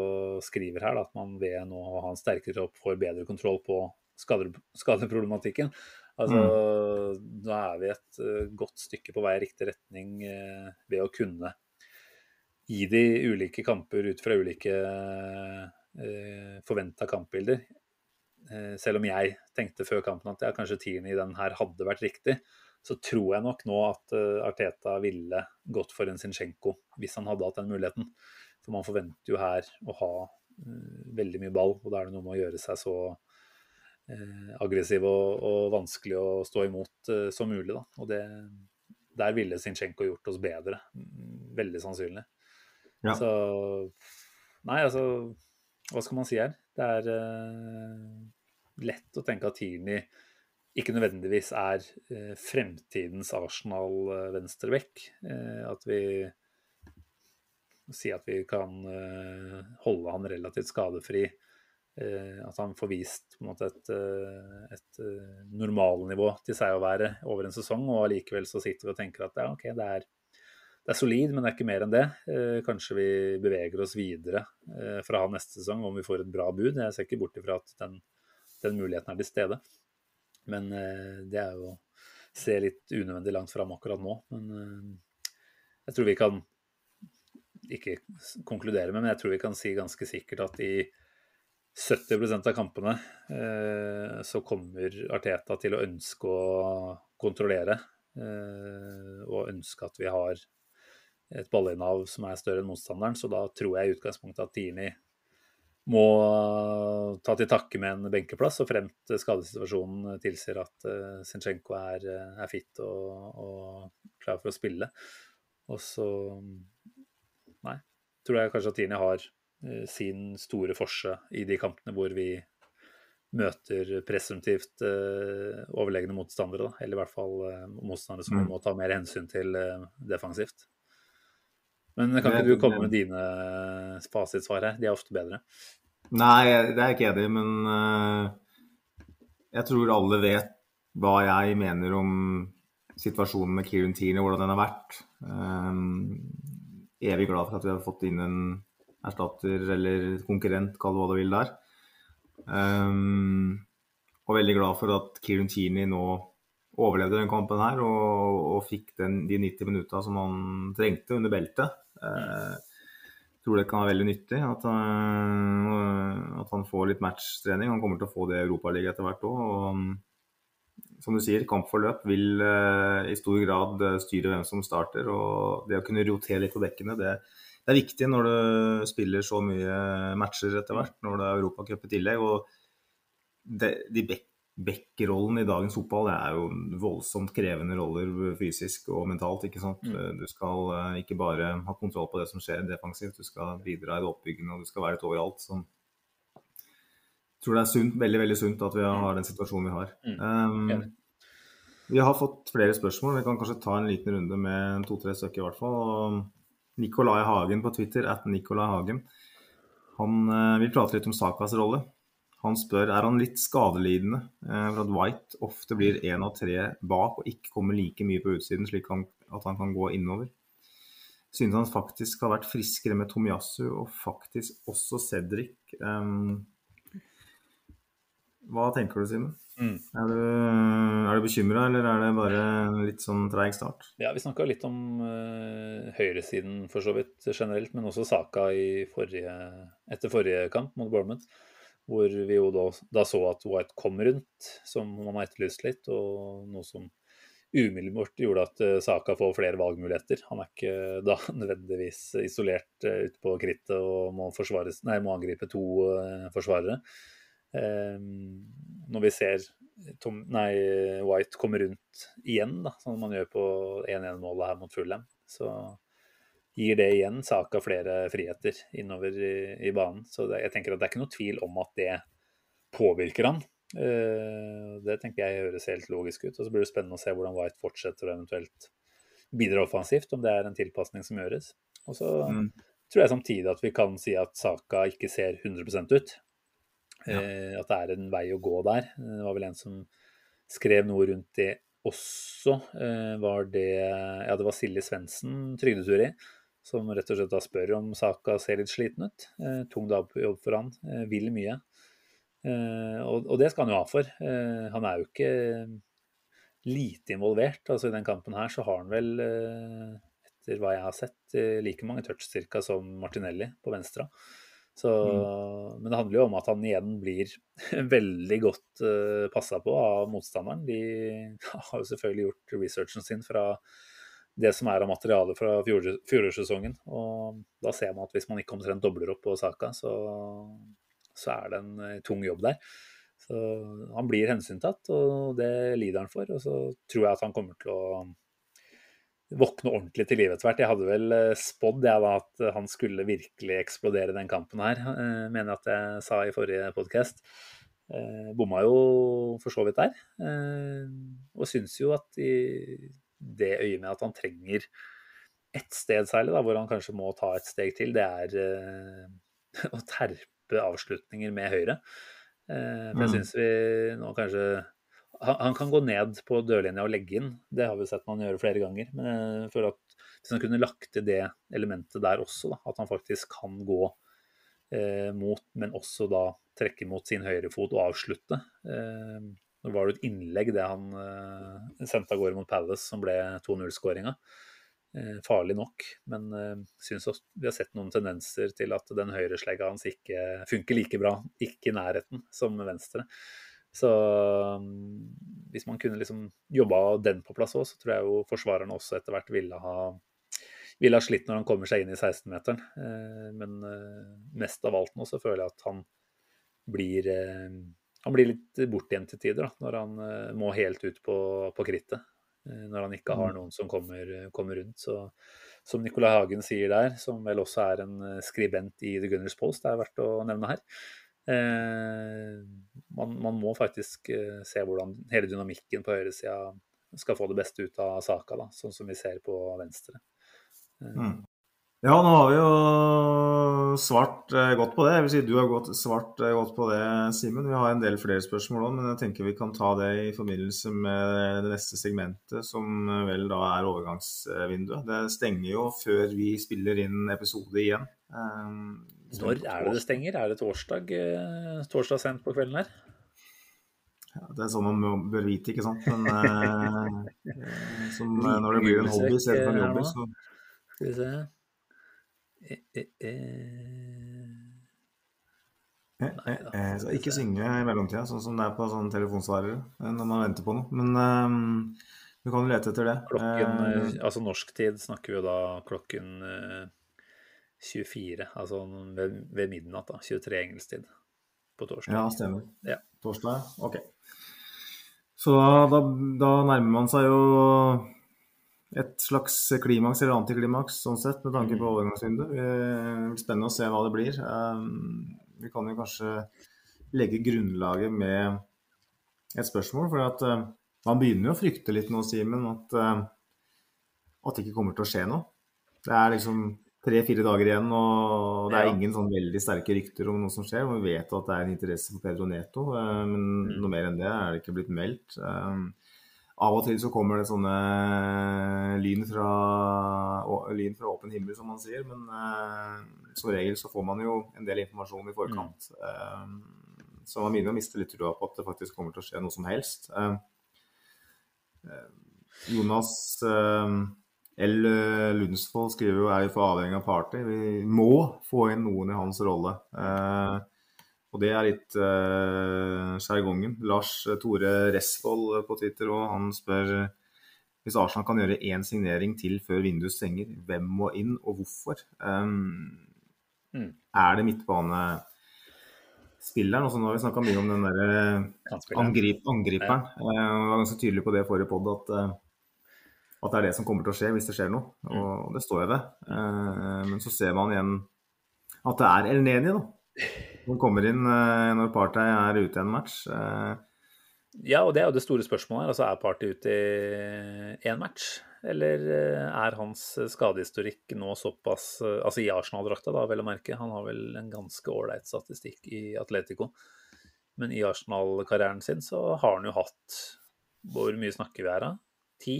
skriver her, at man ved nå å ha en sterkere tropp får bedre kontroll på skadeproblematikken. Altså, mm. Da er vi et godt stykke på vei i riktig retning ved å kunne gi de ulike kamper ut fra ulike forventa kampbilder selv om jeg tenkte før kampen at ja, kanskje tieren i den her hadde vært riktig, så tror jeg nok nå at eh, Arteta ville gått for en Zinchenko hvis han hadde hatt den muligheten. For man forventer jo her å ha uh, veldig mye ball, og da er det noe med å gjøre seg så aggressiv og, og, vanskelig å stå imot som mulig. Da. Og det, der ville Zinchenko gjort oss bedre. Veldig sannsynlig. Ja. Så Nei, altså Hva skal man si her? Det er lett å tenke at Tierney ikke nødvendigvis er eh, fremtidens Arsenal venstreback. Eh, at vi sier at vi kan eh, holde han relativt skadefri. At han får vist måte et, et normalnivå til seg å være over en sesong. Og allikevel så sitter vi og tenker at ja, OK, det er, det er solid, men det er ikke mer enn det. Kanskje vi beveger oss videre fra han neste sesong om vi får et bra bud. Jeg ser ikke bort ifra at den den muligheten er til stede. Men eh, det er jo å se litt unødvendig langt fram akkurat nå. Men eh, jeg tror vi kan ikke konkludere med, men jeg tror vi kan si ganske sikkert at i 70% av kampene eh, så kommer Arteta til å ønske å kontrollere. og ønske at vi har et ballinnehav som er større enn motstanderen. Så da tror jeg i utgangspunktet at Tini må ta til takke med en benkeplass, så fremt skadesituasjonen tilsier at uh, Zinchenko er, eh, er fit og, og, klar for å spille. Og så Nei. Tror jeg kanskje at Tini har uh, sin store forse i de kampene hvor vi møter presumptivt uh, overlegne motstandere. Da. Eller i hvert fall uh, motstandere som vi mm. må ta mer hensyn til defensivt. Men kan ikke du komme med dine fasitsvar her? De er ofte bedre. Nei, det er jeg ikke enig i, men jeg tror alle vet hva jeg mener om situasjonen med Kieran Tierney, hvordan den har vært. Um, evig glad for at vi har fått inn en erstatter eller konkurrent, kall det hva du vil der. Og veldig glad for at Kieran Tierney nå overlevde den kampen her og, og fikk den, de 90 minutta som han trengte under beltet. Uh, tror det kan være veldig nyttig at, uh, at han får litt matchtrening. Han kommer til å få det i Europaligaen etter hvert òg. Og som du sier, kampforløp vil uh, i stor grad styre hvem som starter. Og det å kunne rotere litt på bekkene, det, det er viktig når du spiller så mye matcher etter hvert, når det er Europacup i tillegg. og det, de back-rollen i dagens fotball det er jo voldsomt krevende roller fysisk og mentalt. ikke sant? Mm. Du skal uh, ikke bare ha kontroll på det som skjer defensivt, du skal bidra i det oppbyggende og du skal være litt overalt. Sånn. jeg tror det er sunt, veldig veldig sunt at vi har den situasjonen vi har. Mm. Um, vi har fått flere spørsmål. Vi kan kanskje ta en liten runde med to-tre stykker i hvert fall. Nikolai Hagen på Twitter, at Nikolai Hagen, han uh, vil prate litt om Sakas rolle. Han spør er han litt skadelidende uh, for at White ofte blir én av tre bak og ikke kommer like mye på utsiden, slik han, at han kan gå innover. Synes han faktisk har vært friskere med Tomiyasu og faktisk også Cedric. Um, hva tenker du, Simen? Mm. Er du, er du bekymra, eller er det bare litt sånn treig start? Ja, Vi snakka litt om uh, høyresiden for så vidt generelt, men også Saka forrige, etter forrige kamp mot Bournemouth. Hvor vi jo da, da, så at White kom rundt, som man har etterlyst litt. Og noe som umiddelbart gjorde at uh, Saka får flere valgmuligheter. Han er ikke da nødvendigvis isolert uh, ute på krittet og må, nei, må angripe to uh, forsvarere. Um, når vi ser Tom, nei, White komme rundt igjen, da, som man gjør på 1-1-målet her mot Fulham, så gir det igjen Saka flere friheter innover i, i banen. Så det, jeg tenker at det er ikke noe tvil om at det påvirker han. Uh, det tenker jeg høres helt logisk ut. Og så blir det spennende å se hvordan White fortsetter og eventuelt bidrar offensivt, om det er en tilpasning som gjøres. Og så mm. tror jeg samtidig at vi kan si at Saka ikke ser 100 ut. Ja. Eh, at det er en vei å gå der. Det var vel en som skrev noe rundt det også. Eh, var det Ja, det var Silje Svendsen, trygdeturi, som rett og slett da spør om saka ser litt sliten ut. Eh, tung jobb for han. Vil mye. Og, det skal han jo ha for. Han er jo ikke lite involvert. Altså I den kampen her så har han vel, etter hva jeg har sett, like mange touch cirka som Martinelli på venstre. Så, mm. Men det handler jo om at han igjen blir veldig godt uh, eh, passa på av motstanderen. De har jo selvfølgelig gjort researchen sin fra det som er av materiale fra fjorårssesongen. Og da ser man at hvis man ikke omtrent dobler opp på saka, så, så er det en uh, tung jobb der. Så han blir hensyntatt, og det lider han for. Og så tror jeg at han kommer til å våkne ordentlig til live etter hvert. Jeg hadde vel eh, spådd at han skulle virkelig eksplodere den kampen her, eh, mener jeg at jeg sa i forrige podkast. Eh, bomma jo for så vidt der. Og syns jo at i det øyet med at han trenger ett sted særlig, da, hvor han kanskje må ta et steg til, det er å terpe avslutninger med høyre. For jeg mm. syns vi nå kanskje han, han, kan gå ned på dørlinja og legge inn, det har vi sett man gjøre flere ganger. Men jeg føler at hvis han kunne lagt til det elementet der også, da, at han faktisk kan gå eh, mot, men også da trekke mot sin høyre fot og avslutte. Eh, nå var det et innlegg det han eh, sendte av gårde mot Palace som ble 2-0-skåringa. Eh, farlig nok, men eh, syns vi har sett noen tendenser til at den høyreslegga hans ikke funker like bra, ikke i nærheten som venstre. Så um, hvis man kunne liksom jobba den på plass òg, så tror jeg jo forsvarerne også etter hvert ville ha, ville ha slitt når han kommer seg inn i 16-meteren. Eh, men eh, mest av alt nå så føler jeg at han blir, eh, han blir litt bortgjemt til tider, da, når han må helt ut på, på krittet. Når han ikke har mm. noen som kommer, kommer rundt. Så som Nicolai Hagen sier der, som vel også er en skribent i The Gunners Post, det er verdt å nevne her, Eh, man, man, må faktisk eh, se hvordan hele dynamikken på høyresida skal få det beste ut av saka, da, sånn som vi ser på venstre. Eh, mm. Ja, nå har vi jo svart eh, godt på det. Jeg vil si Du har gått, svart eh, godt på det, Simen. Vi har en del flere spørsmål òg, men jeg tenker vi kan ta det i forbindelse med det neste segmentet, som vel da er overgangsvinduet. Det stenger jo før vi spiller inn episode igjen. Når er det det stenger? Er det torsdag, torsdag sent på kvelden her? Ja, det er sånn man bør vite, ikke sant. Men eh, som, når det blir en hobby istedenfor en jobb, så Skal vi se. Eh, eh, eh. Så ikke synge i mellomtida, sånn som det er på sånne telefonsvarere når man venter på noe. Men um, du kan jo lete etter det. Klokken, uh, altså norsk tid snakker vi jo da klokken uh, 24, altså ved, ved, midnatt. da, 23 engelsk tid på torsdag. Ja, stemmer. Ja. Torsdag, ok. Så da, da nærmer man seg jo et slags klimaks eller antiklimaks sånn sett, med tanke på mm. overgangsvinduet. Spennende å se hva det blir. Um, vi kan jo kanskje legge grunnlaget med et spørsmål. For at uh, man begynner jo å frykte litt nå, Simen, at, uh, at det ikke kommer til å skje noe. Det er liksom tre-fire dager igjen, og det er ingen sånn veldig sterke rykter om noe som skjer. Vi vet at det er en interesse for Pedro Neto, uh, men mm. noe mer enn det er det ikke blitt meldt. Av og til så kommer det sånne lyn fra, lyn fra åpen himmel, som man sier. Men uh, som regel så får man jo en del informasjon i forkant. Mm. Uh, så man begynner å miste litt trua på at det faktisk kommer til å skje noe som helst. Uh, Jonas L. Lundsvold skriver jo er jo for avhengig av party. Vi må få inn noen i hans rolle. Uh, og det er litt uh, sjargongen. Lars Tore Resvold på Twitter og han spør hvis Arsenal kan gjøre én signering til før vinduet stenger, hvem må inn og hvorfor? Um, mm. Er det midtbanespilleren? Også nå har vi snakka mye om den der angrip, angriperen. Ja. Jeg var ganske tydelig på det i forrige pod at, at det er det som kommer til å skje hvis det skjer noe. Mm. Og det står jeg ved. Uh, men så ser man igjen at det er El Neni, da. Hun kommer inn uh, når Party er ute i en match. Uh, ja, og det er jo det store spørsmålet her. Altså, er Party ute i én match? Eller eh, er hans skadehistorikk nå såpass Altså i Arsenal-drakta, da, vel å merke. Han har vel en ganske ålreit statistikk i Atletico. Men i Arsenal-karrieren sin så har han jo hatt Hvor mye snakker vi her, da? Ti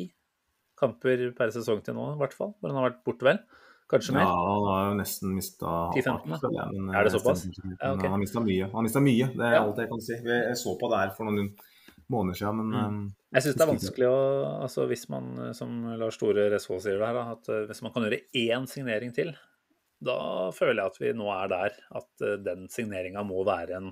kamper per sesong til nå, i hvert fall. Hvor han har vært borte, vel. Kanskje mer? Ja, han har jo nesten mista. Er det såpass? Ja, okay. Han har mista mye. Han mista mye, det er ja. alt jeg kan si. Jeg så på det her for noen måneder siden, men mm. Um, jeg syns det er vanskelig å altså Hvis man, som Lars Store Resvold sier det her, at hvis man kan gjøre én signering til, da føler jeg at vi nå er der at den signeringa må være en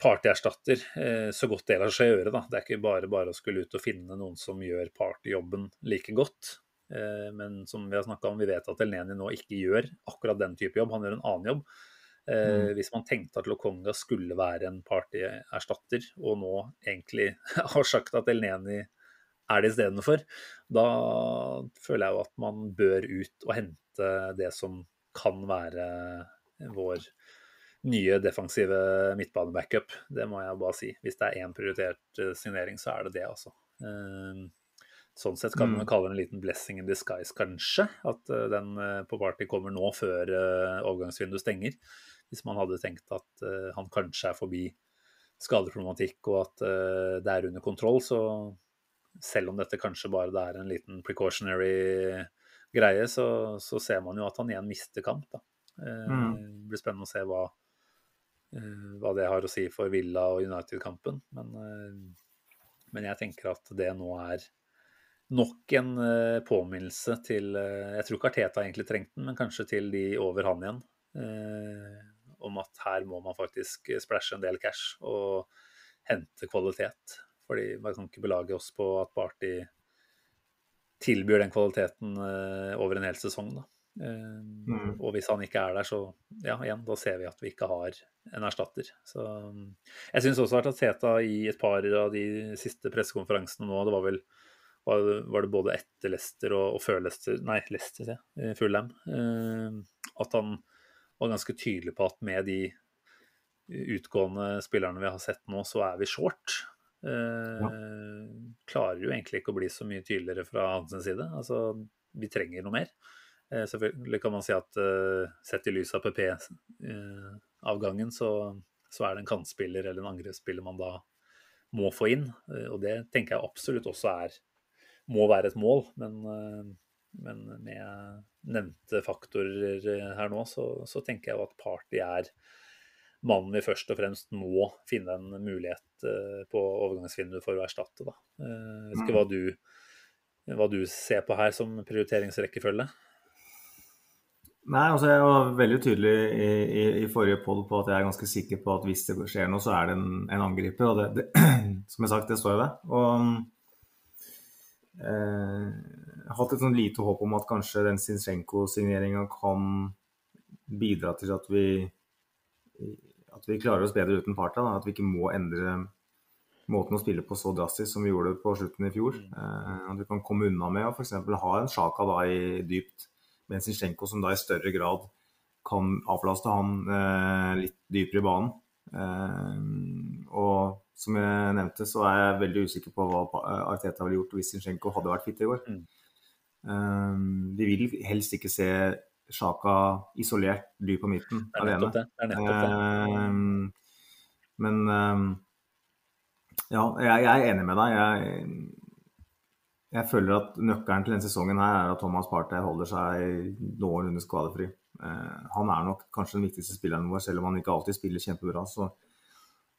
partyerstatter uh, så godt det lar seg gjøre. Da. Det er ikke bare bare å skulle ut og finne noen som gjør partyjobben like godt. Eh, men som vi har snakka om, vi vet at Elneni nå ikke gjør akkurat den type jobb, han gjør en annen jobb. Eh, mm. Hvis man tenkte at Lokonga skulle være en partierstatter, og nå egentlig har sagt at Elneni er det istedenfor, da føler jeg jo at man bør ut og hente det som kan være vår nye defensive midtbanebackup. Det må jeg bare si. Hvis det er én prioritert eh, signering, så er det det, altså. Sånn sett kan man mm. kalle det en liten blessing in disguise, kanskje. At uh, den uh, på party kommer nå før uh, overgangsvinduet stenger. Hvis man hadde tenkt at han kanskje er forbi skadeproblematikk og at det er under kontroll, så selv om dette kanskje bare det er en liten precautionary greie, så, så ser man jo at han igjen mister kamp. Da. Mm. Det blir spennende å se hva, hva det har å si for Villa og United-kampen. Men, men jeg tenker at det nå er nok en uh, påminnelse til uh, Jeg tror ikke Arteta egentlig trengte den, men kanskje til de over han igjen. Uh, om at her må man faktisk splæsje en del cash og hente kvalitet. Fordi man kan ikke belage oss på at Party tilbyr den kvaliteten over en hel sesong. Da. Mm. Og hvis han ikke er der, så ja, igjen, da ser vi at vi ikke har en erstatter. Så jeg syns også at Teta i et par av de siste pressekonferansene nå, det var vel var, var det både etter Leicester og, og før Leicester Nei, Leicester, sier jeg. Fulham. Eh, at han var ganske tydelig på at med de utgående spillerne vi har sett nå, så er vi short. Ja. Klarer jo egentlig ikke å bli så mye tydeligere fra hans side. Altså, vi trenger noe mer. Selvfølgelig kan man si at sett i lys av PP-avgangen, så, så, er det en kantspiller eller en angrepsspiller man da må få inn. Og det tenker jeg absolutt også er må være et mål. Men, men med nevnte faktorer her nå, så, så tenker jeg at Party er mannen vi først og fremst må finne en mulighet eh, på overgangsvinduet for å erstatte. Da. Eh, jeg vet ikke hva mm. du, hva du ser på her som prioriteringsrekkefølge? Nei, altså Jeg var veldig tydelig i, i, i forrige podd på at jeg er ganske sikker på at hvis det skjer noe, så er det en, en angriper. og det, det, Som jeg sagt, det står jeg ved. Og eh, hatt et sånn lite håp om at kanskje den Zinchenko-signeringa kan bidra til at vi at vi klarer oss bedre uten Parta. Da. At vi ikke må endre måten å spille på så drastisk som vi gjorde på slutten i fjor. Eh, at vi kan komme unna med å f.eks. ha en Sjaka da i dypt, med Zinchenko som da i større grad kan avlaste han eh, litt dypere i banen. Eh, og som jeg nevnte, så er jeg veldig usikker på hva Arteta ville gjort hvis Zinchenko hadde vært fit i går. Mm. Eh, vi vil helst ikke se Sjaka isolert dyr på midten alene. Det. Det er nettopp det. Men ja, jeg, jeg, er enig med deg. Jeg, jeg, føler at nøkkelen til denne sesongen her er at Thomas Partey holder seg noenlunde skadefri. Uh, han er nok kanskje den viktigste spilleren vår, selv om han ikke alltid spiller kjempebra. så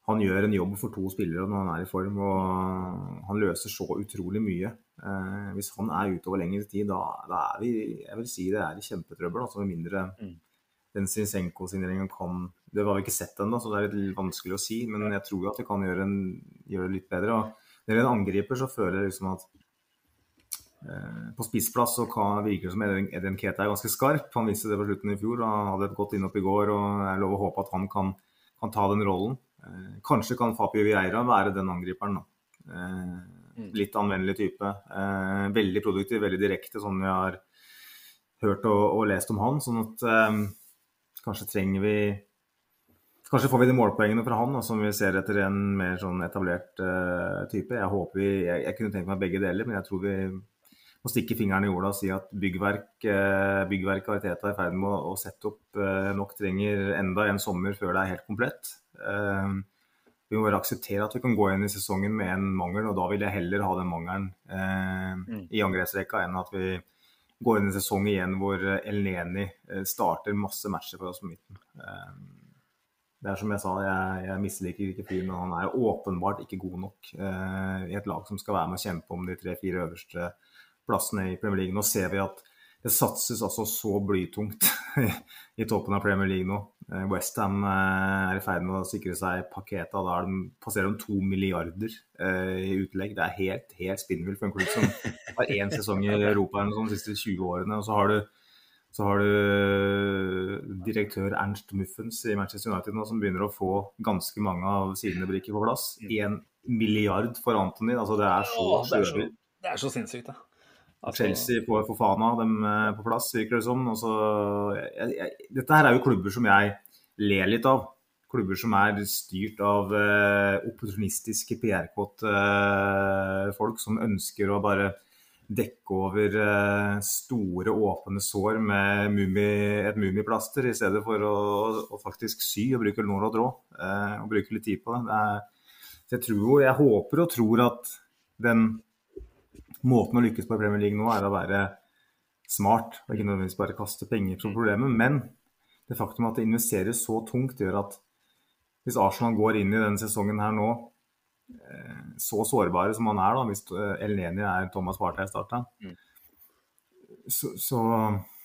han gjør en jobb for to spillere når han er i form, og han løser så utrolig mye. Eh, hvis han er ute over lengre tid, da, da, er vi jeg vil si det er i kjempetrøbbel. altså Med mindre mm. den Sinsenko-signeringen kan Det har vi ikke sett ennå, så det er litt vanskelig å si. Men jeg tror at det kan gjøre, en, gjøre det litt bedre. og Når det gjelder en angriper, så føler jeg liksom at eh, på spissplass så hva virker det som Eden Keta er ganske skarp. Han viste det på slutten i fjor. Han hadde et godt innhopp i går, og jeg lover å håpe at han kan, kan ta den rollen. Eh, kanskje kan Fabio Vieira være den angriperen. da. Eh, mm. Litt anvendelig type. Eh, veldig produktiv, veldig direkte, sånn vi har hørt og, og lest om han. Sånn at kanskje trenger vi Kanskje får vi de målpoengene fra han, som vi ser etter en mer sånn etablert uh, type. Jeg håper vi, jeg, jeg, kunne tenkt meg begge deler, men jeg tror vi må stikke fingeren i jorda og si at byggverk, byggverk byggverket Ariteta er i ferd med å, å sette opp uh, nok trenger enda en sommer før det er helt komplett. Ehm, vi må bare akseptere at vi kan gå inn i sesongen med en mangel, og da vil jeg heller ha den mangelen eh, mm. i angrepsrekka enn at vi går inn i sesong igjen hvor Eleni eh, starter masse matcher for oss på midten. Eh, det er som jeg sa, jeg, jeg misliker ikke fyren, men han er åpenbart ikke god nok eh, i et lag som skal være med å kjempe om de tre-fire øverste plassene i Premier League. Nå ser vi at det satses altså så blytungt i toppen av Premier League nå. Eh, Westham eh, er i ferd med å sikre seg paketa. Da de, passerer de to milliarder eh, i utlegg. Det er helt, helt spinnvilt for en klubb som har én sesong i Europa de siste 20 årene. Og så har du så har du direktør Ernst Muffens i Manchester United nå, som begynner å få ganske mange av sine brikker på plass. Én milliard for Anthony. Altså, det er så, er så, det er så sinnssykt, det. Altså... Chelsea får Fofana dem eh, på plass, virker det som. Så, jeg, jeg, dette her er jo klubber som jeg ler litt av. Klubber som er styrt av eh, opportunistiske PR-kåte uh, folk som ønsker å bare dekke over eh, store, åpne sår med mumi, et mummiplaster, i stedet for å, å, faktisk sy og bruke nål og tråd. og bruke litt tid på det. det er, jeg, tror, jeg håper og tror at den måten å lykkes på i Premier League nå er å være smart og ikke nødvendigvis bare kaste penger på problemet. Men det faktum at det investeres så tungt, gjør at hvis Arsenal går inn i denne sesongen her nå eh, så sårbare som han er, da, hvis Elneni er Thomas Partey starten, mm. så, så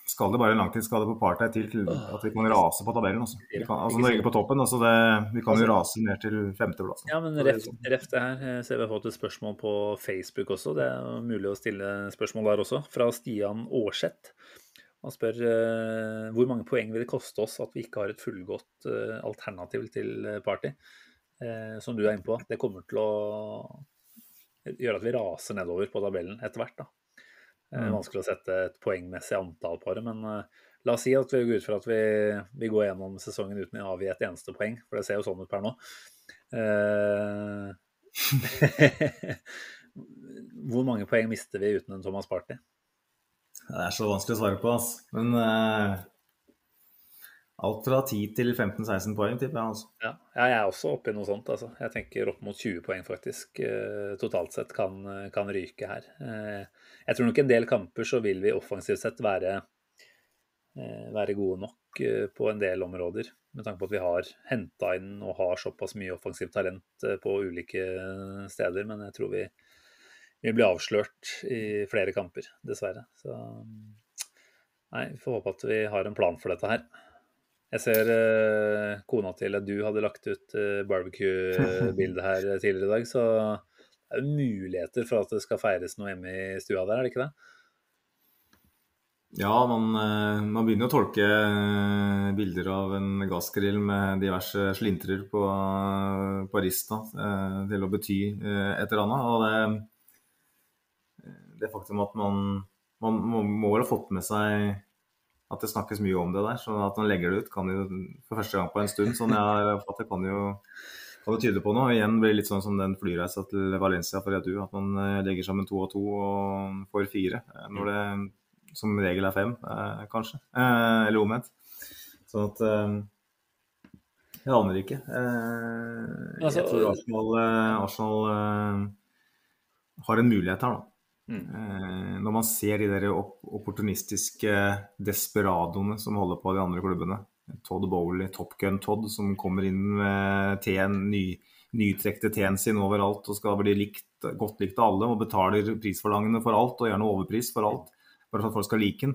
skal det bare en langtidsskade på partiet til, til at vi kan rase på tabellen. Altså. Vi kan, altså Norge på toppen, altså det, vi kan jo rase ned til femteplass. Ja, men ref, ref det her, jeg ser vi har fått et spørsmål på Facebook også. Det er mulig å stille spørsmål der også, fra Stian Aarseth. Han spør uh, hvor mange poeng vil det koste oss at vi ikke har et fullgodt uh, alternativ til Party, uh, som du er inne på. Det kommer til å gjøre at vi raser nedover på tabellen etter hvert. da. Mm. Vanskelig å sette et poengmessig antall på det, men uh, La oss si at vi går ut fra at vi, vi går gjennom sesongen uten å avgi et eneste poeng, for det ser jo sånn ut per nå. Uh, Hvor mange poeng mister vi uten en Thomas Party? Det er så vanskelig å svare på, altså. Men uh, alt fra 10 til 15-16 poeng, tipper jeg. altså. Ja, jeg er også oppe i noe sånt. altså. Jeg tenker opp mot 20 poeng, faktisk. Uh, totalt sett kan, kan ryke her. Uh, jeg tror nok en del kamper så vil vi offensivt sett være, være gode nok på en del områder. Med tanke på at vi har henta inn og har såpass mye offensivt talent på ulike steder. Men jeg tror vi vi blir avslørt i flere kamper, dessverre. Så nei, vi får håpe at vi har en plan for dette her. Jeg ser uh, kona til at du hadde lagt ut uh, barbecue-bildet her tidligere i dag, så det er muligheter for at det skal feires noe hjemme i stua der, er det ikke det? Ja, man, eh, man, begynner å tolke bilder av en gassgrill med diverse slintrer på, på rista til å bety et eller annet. Og det, det faktum at man, man, må, må vel ha fått med seg at det snakkes mye om det der. Så at man legger det ut kan jo for første gang på en stund, sånn jeg oppfatter, kan jo, kan det tyde på noe. Igjen blir det litt sånn som den flyreisa til Valencia for Edu, at man eh, legger sammen to og to og får fire. Eh, når det som regel er fem, eh, kanskje. eller omvendt. Sånn at Jeg aner ikke. Altså, jeg tror Arsenal, Arsenal har en mulighet her, da. Mm. Eh, når man ser de der opportunistiske desperadoene som holder på de andre klubbene. Todd Bowley, Top Gun Todd, som kommer inn med teen, ny, nytrekte teen sin overalt og skal bli likt, godt likt av alle og betaler prisforlangende for alt, og gjerne overpris for alt, bare for at folk skal like den.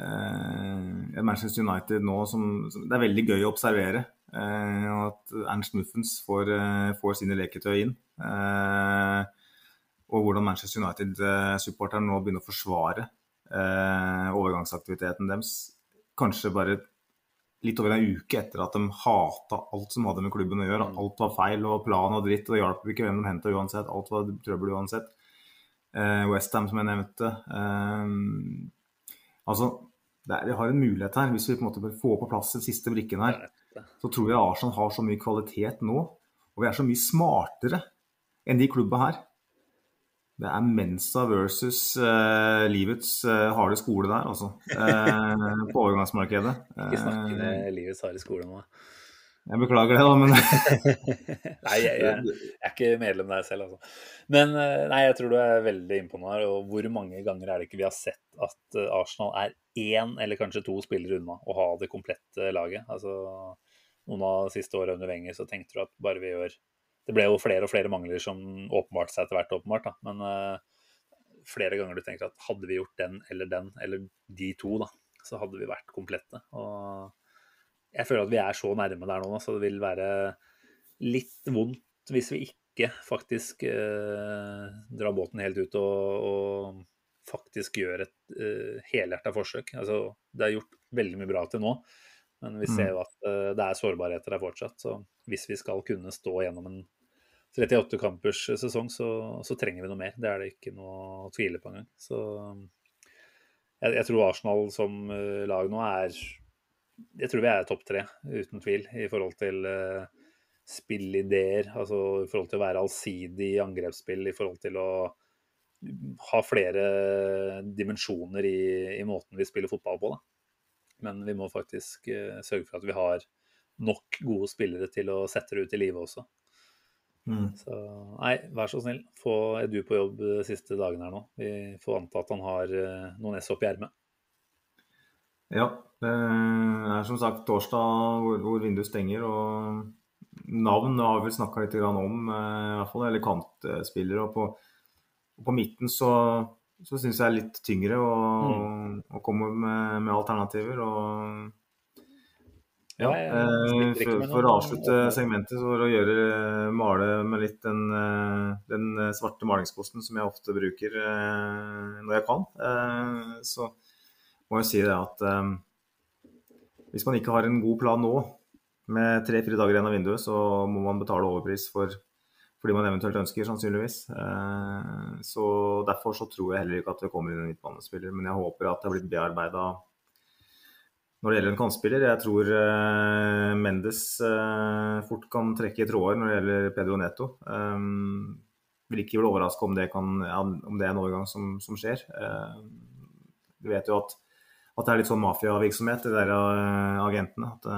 Eh, Manchester United nå som, som, Det er veldig gøy å observere eh, at Ernst Muffens får, eh, får sine leketøy inn. Eh, og hvordan Manchester United-supporterne nå begynner å forsvare eh, overgangsaktiviteten deres. Kanskje bare litt over en uke etter at de hata alt som hadde med klubben å gjøre. Mm. Alt var feil og plan og dritt, og det hjalp ikke hvem de henta uansett. Alt var trøbbel uansett. Eh, Westham, som jeg nevnte. Eh, altså, er, vi har en mulighet her. Hvis vi på en måte får på plass den siste brikken her, så tror jeg Arsenal har så mye kvalitet nå, og vi er så mye smartere enn de klubba her. Det er Mensa versus uh, livets uh, harde skole der, altså. Uh, på overgangsmarkedet. Ikke snakke med livets harde skole nå. Jeg beklager det, da, men Nei, jeg, jeg, er ikke medlem der selv, altså. Men nei, jeg tror du er veldig innpå noe her. Og hvor mange ganger er det ikke vi har sett at Arsenal er én eller kanskje to spillere unna å ha det komplette laget? Altså, noen av de siste åra under Wenger så tenkte du at bare vi gjør det ble jo flere og flere mangler som åpenbarte seg etter hvert, åpenbart. Da. Men uh, flere ganger du tenker at hadde vi gjort den eller den, eller de to, da, så hadde vi vært komplette. Og jeg føler at vi er så nærme der nå, så det vil være litt vondt hvis vi ikke faktisk uh, drar båten helt ut og, og faktisk gjør et uh, helhjerta forsøk. Altså, det er gjort veldig mye bra til nå. Men vi ser mm. jo at uh, det er sårbarheter der fortsatt. Så hvis vi skal kunne stå gjennom en 38 kampers sesong, så, så, trenger vi noe mer. Det er det ikke noe å tvile på engang. Så jeg, jeg, tror Arsenal som uh, lag nå er Jeg tror vi er topp tre, uten tvil, i forhold til uh, spillideer. Altså i forhold til å være allsidig i angrepsspill, i forhold til å ha flere dimensjoner i, i måten vi spiller fotball på. Da. Men vi må faktisk uh, sørge for at vi har nok gode spillere til å sette det ut i livet også. Mm. Så nei, vær så snill, få Edu på jobb de siste dagene her nå. Vi får anta at han har uh, noen ess opp i ermet. Ja, det er som sagt torsdag hvor, hvor vinduet stenger. og Navn har vi vel snakka litt om, uh, i hvert fall, eller kantspillere. og på, og på midten så så syns jeg er litt tyngre å, mm. komme med, med, alternativer. Og ja, eh, for, for, å avslutte segmentet, så for å gjøre male med litt den, eh, den svarte malingsposten som jeg ofte bruker eh, når jeg kan, eh, så må jeg si det at eh, hvis man ikke har en god plan nå, med tre-fire dager igjen av vinduet, så må man betale overpris for fordi man eventuelt ønsker, sannsynligvis. Eh, så Derfor så tror jeg heller ikke at det kommer inn en midtbanespiller. Men jeg håper at det har blitt bearbeida når det gjelder en kantspiller. Jeg tror uh, Mendes uh, fort kan trekke i tråder når det gjelder Pedro Neto. Um, vil ikke bli overraska om, om, det er en overgang som, som skjer. Uh, du vet jo at, at, det er litt sånn mafiavirksomhet, de der agentene. At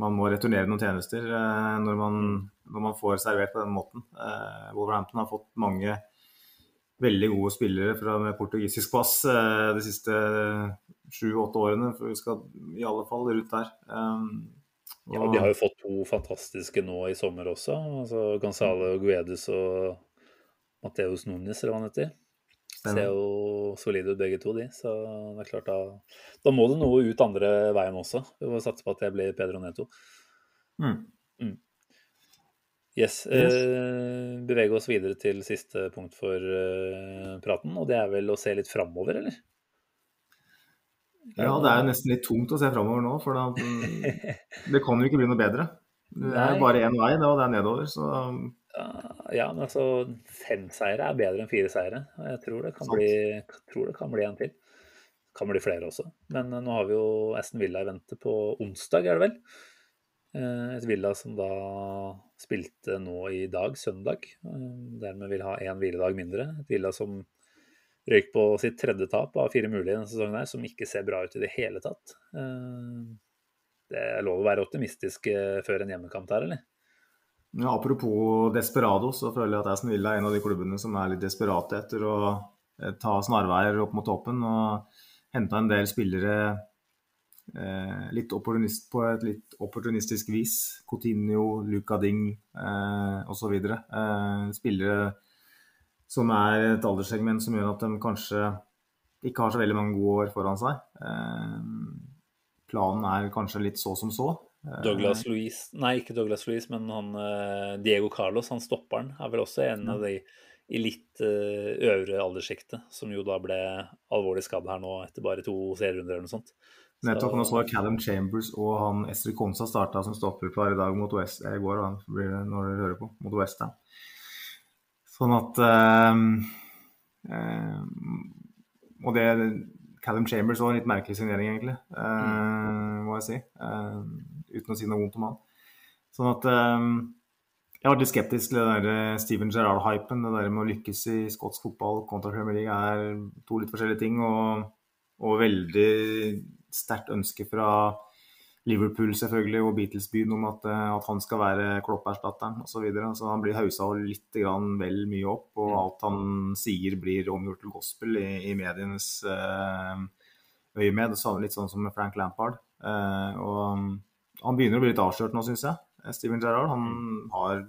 man må returnere noen tjenester når man, når, man, får servert på den måten. Wolverhampton har fått mange veldig gode spillere fra med portugisisk pass eh, de siste sju-åtte årene. For vi skal i alle fall rundt der. Um, og... Ja, De har jo fått to fantastiske nå i sommer også. altså Gonzalo Guedes og Mateus Nunes, eller hva han heter. Ser jo solide ut begge to, de. Så det er klart da Da må det noe ut andre veien også. Vi må satse på at det blir Pedro Neto. Mm. Mm. Yes. yes. Eh, bevege oss videre til siste punkt for eh, praten, og det er vel å se litt framover, eller? Ja, det er jo nesten litt tungt å se framover nå, for da, det kan jo ikke bli noe bedre. Det er Nei. bare én vei, og det er nedover, så Ja, men altså fem seire er bedre enn fire seire. Jeg tror det kan, bli, tror det kan bli en til. Det kan bli flere også. Men eh, nå har vi jo Aston Villa i vente på onsdag, er det vel? Eh, et Villa som da spilte nå i dag, søndag. Eh, dermed vil ha én hviledag mindre. Et Villa som røyk på sitt tredje tap av fire mulige denne sesongen, her, som ikke ser bra ut i det hele tatt. Eh, det er lov å være optimistisk før en hjemmekamp der, eller? Ja, apropos desperado, så føler jeg at Aston Villa er en av de klubbene som er litt desperate etter å ta snarveier opp mot toppen. Og hente en del spillere Eh, litt på et litt opportunistisk vis. Coutinho, Luca Ding eh, osv. Eh, spillere som er et alderssegment som gjør at de kanskje ikke har så veldig mange gode år foran seg. Eh, planen er kanskje litt så som så. Eh, Douglas Louise, nei ikke Douglas Louise, men han, eh, Diego Carlos, han stopperen, er vel også en av de i litt øvre alderssjiktet, som jo da ble alvorlig skadd her nå etter bare to serierunder eller noe sånt. Nettopp. Nå så Callum Chambers og han Esther Konsa starta som stopperpar i dag mot West i går, når dere hører på, mot Westham. Sånn at um, um, Og det Callum Chambers var en litt merkelig signering, egentlig, uh, må jeg si. Uh, uten å si noe vondt om han. Sånn at um, jeg var litt skeptisk til det der eh, Steven Gerrard-hypen. Det der med å lykkes i skotsk fotball kontra Premier League er to litt forskjellige ting. Og, og veldig sterkt ønske fra Liverpool selvfølgelig og Beatles-byen om at, eh, at, han skal være Klopp-erstatteren osv. Så, videre. så han blir hausa litt vel mye opp, og mm. alt han sier blir omgjort til gospel i, i medienes uh, øyemed. Litt sånn som med Frank Lampard. Uh, og han begynner å bli litt avslørt nå, syns jeg. Steven Gerrard. Han mm. har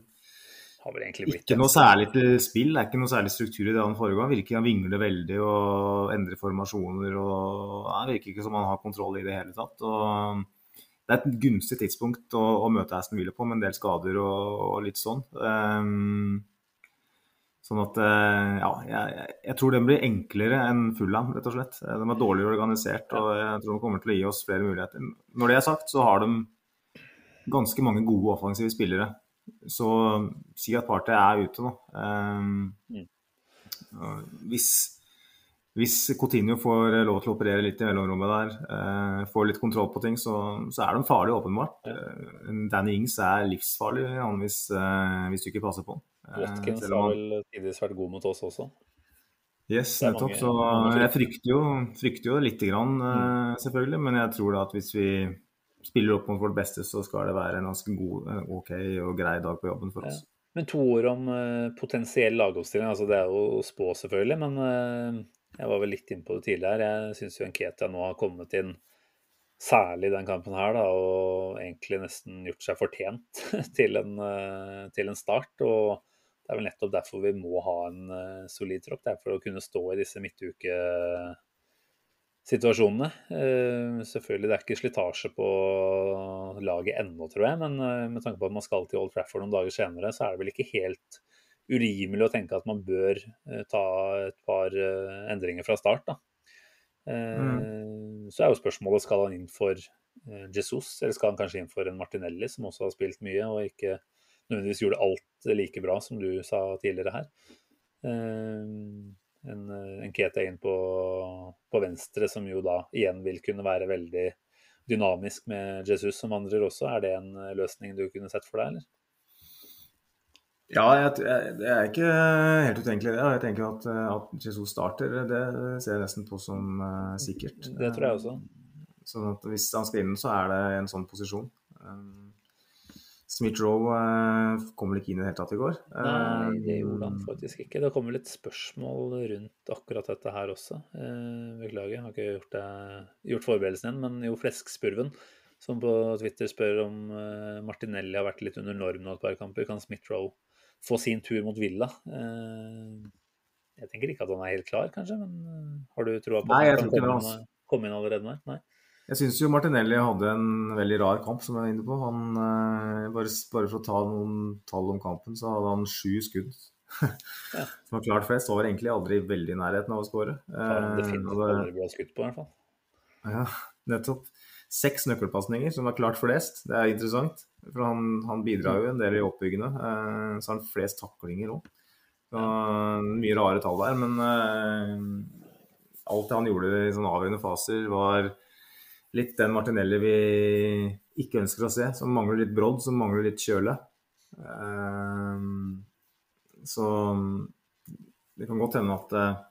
har Ikke noe særlig til spill, det er ikke noe særlig struktur i det han foregår. Han Virker han vingler veldig og endrer formasjoner. og Det virker ikke som han har kontroll i det hele tatt. og Det er et gunstig tidspunkt å, å møte Aston Villa på, med en del skader og, og litt sånn. Um, sånn at eh, ja, jeg, jeg, tror den blir enklere enn Fulham, rett og slett. De er dårligere organisert, og jeg tror de kommer til å gi oss flere muligheter. Når det er sagt, så har de ganske mange gode offensive spillere. Så si at partiet er ute nå. Um, hvis, hvis Coutinho får lov til å operere litt i mellomrommet der, eh, får litt kontroll på ting, så, så er de farlige, åpenbart. Ja. Danny Ings er livsfarlig hvis, eh, hvis, du ikke passer på ham. Watkins har vel tidvis vært god mot oss også. Yes, nettopp. Så jeg frykter jo, frykter jo lite grann, eh, selvfølgelig. Men jeg tror da at hvis vi spiller opp mot vårt beste, så skal det være en ganske god, eh, OK og grei dag på jobben for oss. Ja. Men to ord om potensiell lagoppstilling. altså Det er jo å spå, selvfølgelig. Men jeg var vel litt inne på det tidligere. Jeg syns jo Nketia nå har kommet inn, særlig i den kampen her, da, og egentlig nesten gjort seg fortjent til en, uh, til en start. og det er vel nettopp derfor vi må ha en solid tropp. Det er for å kunne stå i disse midtukesituasjonene. Uh, selvfølgelig det er ikke slitasje på laget ennå, tror jeg. Men med tanke på at man skal til Old Trafford noen dager senere, så er det vel ikke helt urimelig å tenke at man bør uh, ta et par endringer fra start. da. Mm. Så er jo spørsmålet skal han inn for Jesus, eller skal han kanskje inn for en Martinelli, som også har spilt mye og ikke nødvendigvis gjorde alt like bra som du sa tidligere her en, eh, en Kete inn på, på, venstre, som jo da igjen vil kunne være veldig dynamisk med Jesus som vandrer også. Er det en løsning du kunne sett for deg, eller? Ja, jeg, det er ikke helt utenkelig det. Jeg tenker at, at Jesus starter, det ser jeg nesten på som uh, sikkert. Det tror jeg også. Sånn at hvis han skal inn, så er det en sånn posisjon. Um, Smith-Roe uh, kom vel ikke inn i det hele tatt i går? Nei, det gjorde han faktisk ikke. Det kom vel et spørsmål rundt akkurat dette her også. Uh, beklager, jeg har ikke gjort, det, gjort forberedelsen igjen, men jo Fleskspurven som på Twitter spør om Martinelli har vært litt under norm nå et par kamper. Kan Smith-Roe få sin tur mot Villa. Eh, jeg tenker ikke at han er helt klar, kanskje, men eh, har du troa på at han kan komme, komme, inn allerede nå? Nei. Jeg syns jo Martinelli hadde en veldig rar kamp, som jeg var inne på. Han, eh, bare, bare, for å ta noen tall om kampen, så hadde han sju skudd. ja. Som var klart flest. Var egentlig aldri veldig i nærheten av å skåre. Definitivt aldri bra skutt på, i hvert fall. Ja, nettopp seks nøkkelpasninger, som var klart flest. Det er interessant. For han, han bidrar jo en del i oppbyggende. Eh, så har han flest taklinger òg. Mye rare tall der, men eh, alt det han gjorde i sånne avgjørende faser, var litt den Martinelli vi ikke ønsker å se. Som mangler litt brodd, som mangler litt kjøle. Eh, så det kan godt hende at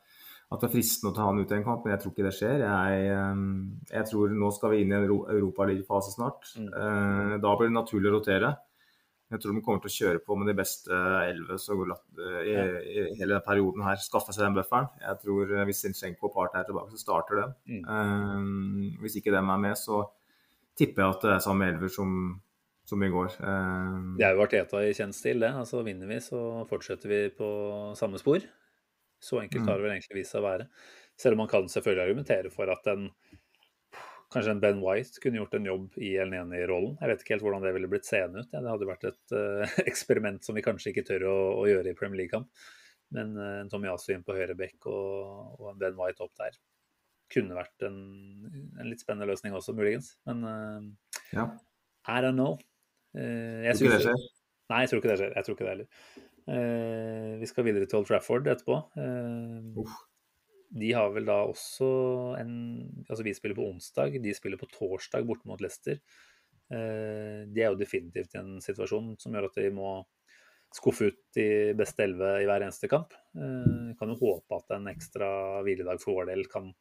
at det er fristende å ta han ut i en kamp, men jeg tror ikke det skjer. Jeg, ehm, jeg tror nå skal vi inn i en europaligafase snart. Mm. Eh, da blir det naturlig å rotere. Jeg tror de kommer til å kjøre på med de beste elleve i, i, hele den perioden her. Skaffe seg den bufferen. Jeg tror eh, Hvis Zinchenko og Party er tilbake, så starter de. Mm. Um, hvis ikke dem er med, så tipper jeg at det er samme elver som, som i går. Um, det er jo Arteta i kjent stil, det. Altså Vinner vi, så fortsetter vi på samme spor. Så enkelt har mm. det vel egentlig vist seg å være. Selv om man kan selvfølgelig argumentere for at en Kanskje en Ben White kunne gjort en jobb i El Neni-rollen. Jeg vet ikke helt hvordan det ville blitt seende ut. Ja, det hadde vært et uh, eksperiment som vi kanskje ikke tør å, å gjøre i Premier League-kamp. Men uh, en Tommy Asu inn på høyre bekk og, og, en Ben White opp der kunne vært en, en litt spennende løsning også, muligens. Men uh, ja. I don't know. jeg tror ikke det skjer? Nei, jeg tror ikke det skjer. Jeg tror ikke det heller. Eh, vi skal videre til Old Trafford etterpå. Eh, de har vel da også en Altså, vi spiller på onsdag, de spiller på torsdag borte mot Leicester. Eh, de er jo definitivt i en situasjon som gjør at de må skuffe ut de beste elleve i hver eneste kamp. Vi kan jo håpe at en ekstra hviledag for vår del kan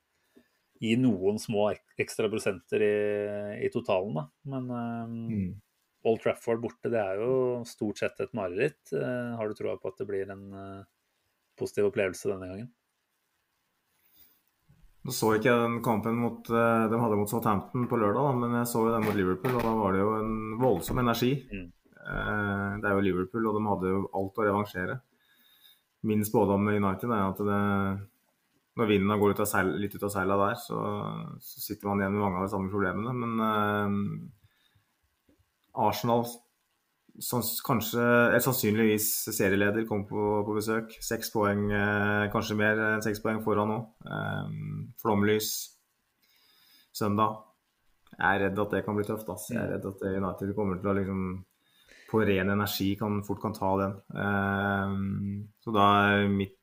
gi noen små ekstra prosenter i, i totalen, da. Men mm. Old Trafford borte, det er jo stort sett et mareritt. Eh, har du troa på at det blir en eh, positiv opplevelse denne gangen? Nå så ikke jeg den kampen mot, eh, de hadde mot Southampton på lørdag, men jeg så jo den mot Liverpool, og da var det jo en voldsom energi. Mm. Det er jo Liverpool, og de hadde jo alt å revansjere. Min spådom med United er at det, når vinden går ut seil, litt ut av seila der, så, så, sitter man igjen med mange av de samme problemene. Men Arsenal kanskje, er sannsynligvis serieleder, kom på, på besøk. Seks poeng, eh, kanskje mer enn seks poeng foran nå. Eh, flomlys søndag. Jeg er redd at det kan bli tøft. Ass. Jeg er redd at United kommer til å liksom på ren energi kan, fort kan ta den. Eh, så da er mitt,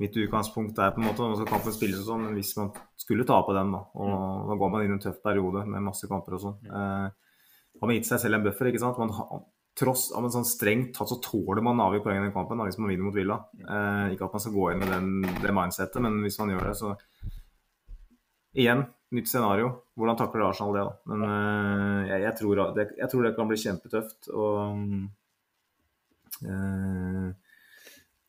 mitt utgangspunkt er på en måte Nå skal kampen spilles og sånn, men hvis man skulle tape den, da, og mm. da går man inn i en tøff periode med masse kamper og sånn. Eh, har man gitt seg selv en buffer. ikke sant? Man, tross av en sånn strengt tatt så tåler man avgi poeng i den kampen da, hvis man vinner mot Villa. Eh, ikke at man skal gå inn med den, det mindsettet, men hvis man gjør det, så Igjen, nytt scenario. Hvordan takler Arsenal det? da? Men eh, jeg, jeg, tror det, jeg, tror det, kan bli kjempetøft. og eh,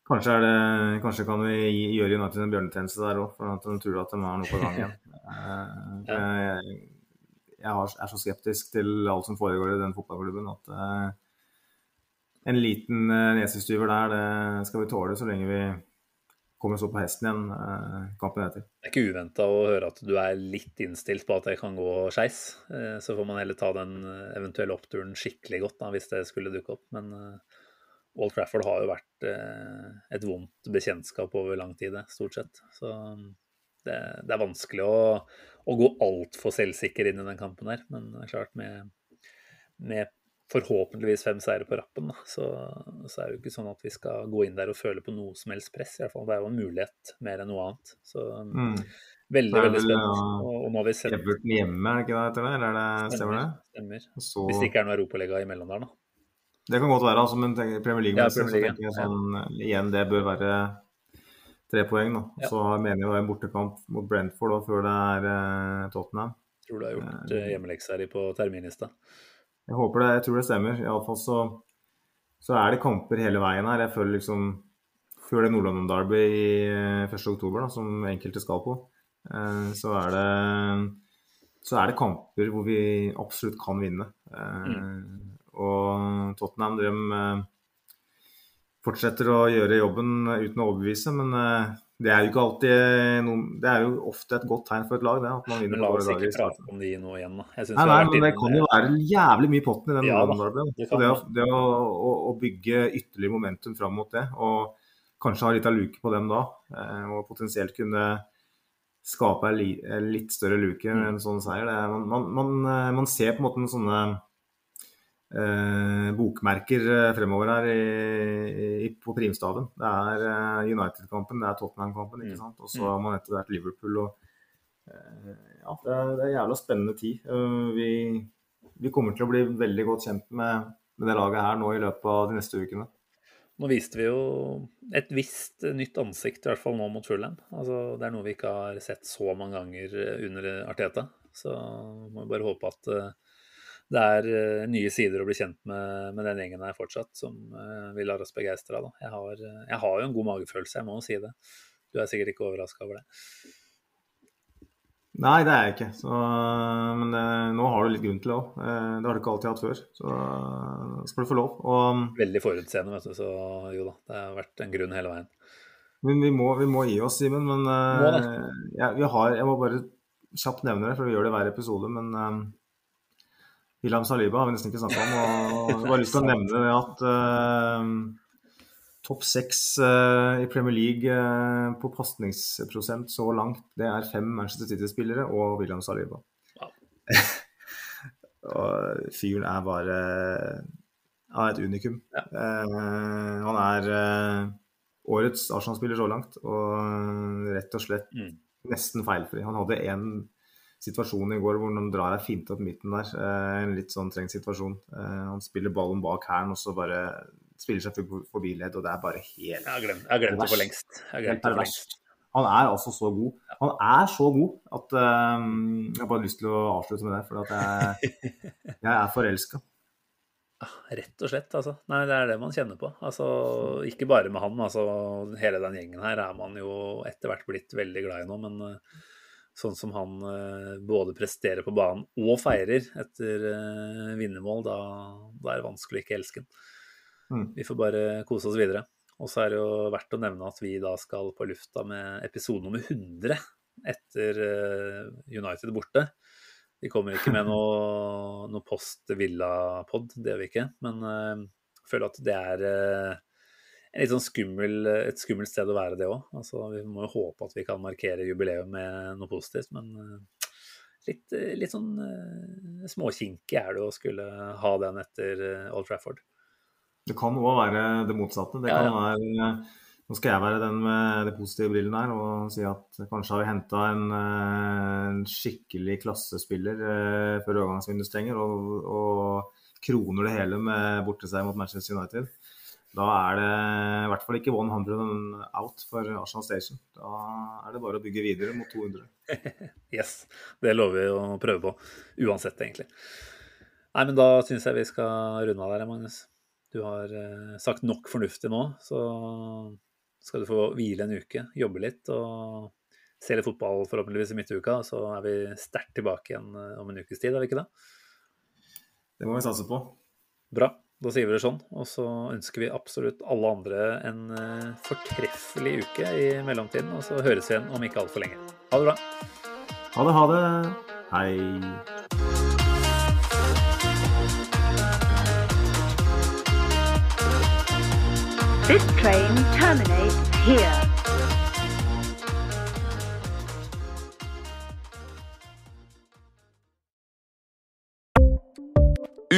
Kanskje, det, kanskje, kan vi gjøre United en bjørnetjeneste der òg, for at de tror at de har noe på gang igjen. Eh, jeg, er så skeptisk til alt som foregår i den fotballklubben at uh, en liten uh, nesestyver der, det skal vi tåle så lenge vi kommer så på hesten igjen uh, kampen etter. Det er ikke uventa å høre at du er litt innstilt på at det kan gå skeis. Så får man heller ta den eventuelle oppturen skikkelig godt da, hvis det skulle dukke opp. Men Old Trafford har jo vært et vondt bekjentskap over lang tid, stort sett. Så det, det er vanskelig å, å gå altfor selvsikker inn i den kampen her. Men det er klart, med, med forhåpentligvis fem seire på rappen, da, så, så, er det jo ikke sånn at vi skal gå inn der og føle på noe som helst press. I hvert fall. Det er jo en mulighet mer enn noe annet. Så mm. Veldig, veldig spent. Og, og nå har vi sett Everton hjemme, er det ikke det etter det? Eller er det, stemmer det? Stemmer. Så, Hvis det ikke er noe Europaliga imellom der, da. det kan godt være, altså, men Premier League, Ja, så Premier League, tenker jeg sånn, igjen, det bør være tre poeng. da. Ja. Så mener jeg det er en bortekamp mot Brentford da, før det er eh, Tottenham. Tror du har gjort eh, hjemmeleksa di på terminlista. Jeg håper det, jeg tror det stemmer. Iallfall så, så er det kamper hele veien her. Jeg føler liksom Før det Nord-London Derby i eh, 1. oktober, da, som enkelte skal på, eh, så er det så er det kamper hvor vi absolutt kan vinne. Eh, Og Tottenham de eh, fortsetter å gjøre jobben uten å overbevise, men eh, det er jo ikke alltid noe, Det er jo ofte et godt tegn for et lag, det. At man vinner Men la oss ikke prate om de nå igjen, da. Nei, nei, men det kan jo være jævlig mye potten i den Ja da, det det, å, det. å, å, å bygge ytterligere momentum fram mot det, og kanskje ha litt av luke på dem da, eh, og potensielt kunne skape en litt større luke Mm. enn en sånn seier. Det, man, man, man, eh, man ser på en måte en sånne eh, bokmerker eh, fremover her i, i, på primstaven. Det er eh, United-kampen, det er Tottenham-kampen, ikke Mm. sant. Og så har man etter hvert Liverpool. og eh, ja, det er, det er jævla spennende tid. Eh, vi, vi kommer til å bli veldig godt kjent med, med det laget her nå i løpet av de neste ukene. Nå viste vi jo et visst nytt ansikt, i hvert fall nå mot Fulham. Altså, det er noe vi ikke har sett så mange ganger eh, under Arteta. Så må vi bare håpe at eh, det er eh, nye sider å bli kjent med, med den gjengen her fortsatt, som eh, vi lar oss begeistre av. Jeg har, eh, jeg har jo en god magefølelse, jeg må jo si det. Du er sikkert ikke overraska over det. Nei, det er jeg ikke. Så, men eh, nå har du litt grunn til det òg. det har du ikke alltid hatt før. Så skal du få lov. Og, Veldig forutseende, vet du, så jo da. Det har vært en grunn hele veien. men vi må, vi må gi oss, Simen. Men Må det. vi har, jeg må bare kjapt nevne det, for vi gjør det hver episode. Men William Saliba har vi nesten ikke snakka om. Og jeg har lyst til å nevne det at uh, topp seks uh, i Premier League uh, på pasningsprosent så langt, det er fem Manchester City-spillere og William Saliba. Wow. og fyren er bare er et unikum. Eh, han er årets Arsenal-spiller så langt, og rett og slett Mm. nesten feilfri. Han hadde én situasjon i går hvor han drar ei finte opp midten der. Eh, en litt sånn trengt situasjon. Eh, han spiller ballen bak hælen og så bare spiller seg forbi ledd, og det er bare helt Jeg har glemt, jeg har glemt det for lengst. Helt. Han er altså så god. Han er så god at eh, Jeg har bare lyst til å avslutte med det, for at jeg, jeg er forelska. Ah, Rett og slett, altså. Nei, det er det man kjenner på. Altså, ikke bare med han, altså hele den gjengen her er man jo etter hvert blitt veldig glad i nå, men sånn som han eh, både presterer på banen og feirer etter uh, vinnermål, da, da er det vanskelig å ikke elske den. Mm. Vi får bare kose oss videre. Og så er det jo verdt å nevne at vi da skal på lufta med episode nummer 100 etter eh, United borte. Vi kommer ikke med noe, noe post villa-pod, det gjør vi ikke. Men eh, jeg føler at det er eh, litt sånn skummel, et skummelt sted å være, det òg. Altså, vi må jo håpe at vi kan markere jubileet med noe positivt, men eh, litt, eh, litt sånn uh, småkinkig er det å skulle ha den etter eh, Old Trafford. Det kan òg være det motsatte. Det kan ja. være Nå skal jeg være den med de positive brillene her og si at kanskje har vi henta en, eh, en skikkelig klassespiller eh, før overgangsvinduet stenger, og, og kroner det hele med borteseier mot Manchester United. Da er det i hvert fall ikke 100 out for Arsenal Station. Da er det bare å bygge videre mot 200. Yes, det lover vi å prøve på. Uansett, egentlig. Nei, men da syns jeg vi skal runde av der, Magnus. Du har eh, sagt nok fornuftig nå, så skal du få hvile en uke, jobbe litt og se litt fotball forhåpentligvis i midtuka. Så er vi sterkt tilbake igjen eh, om en ukes tid, er vi ikke det? Det må vi satse på. Bra. Da sier vi det sånn. Og så ønsker vi absolutt alle andre en eh, fortreffelig uke i mellomtiden. Og så høres vi igjen om ikke altfor lenge. Ha det bra. Ha det, ha det. Hei. This train terminates here.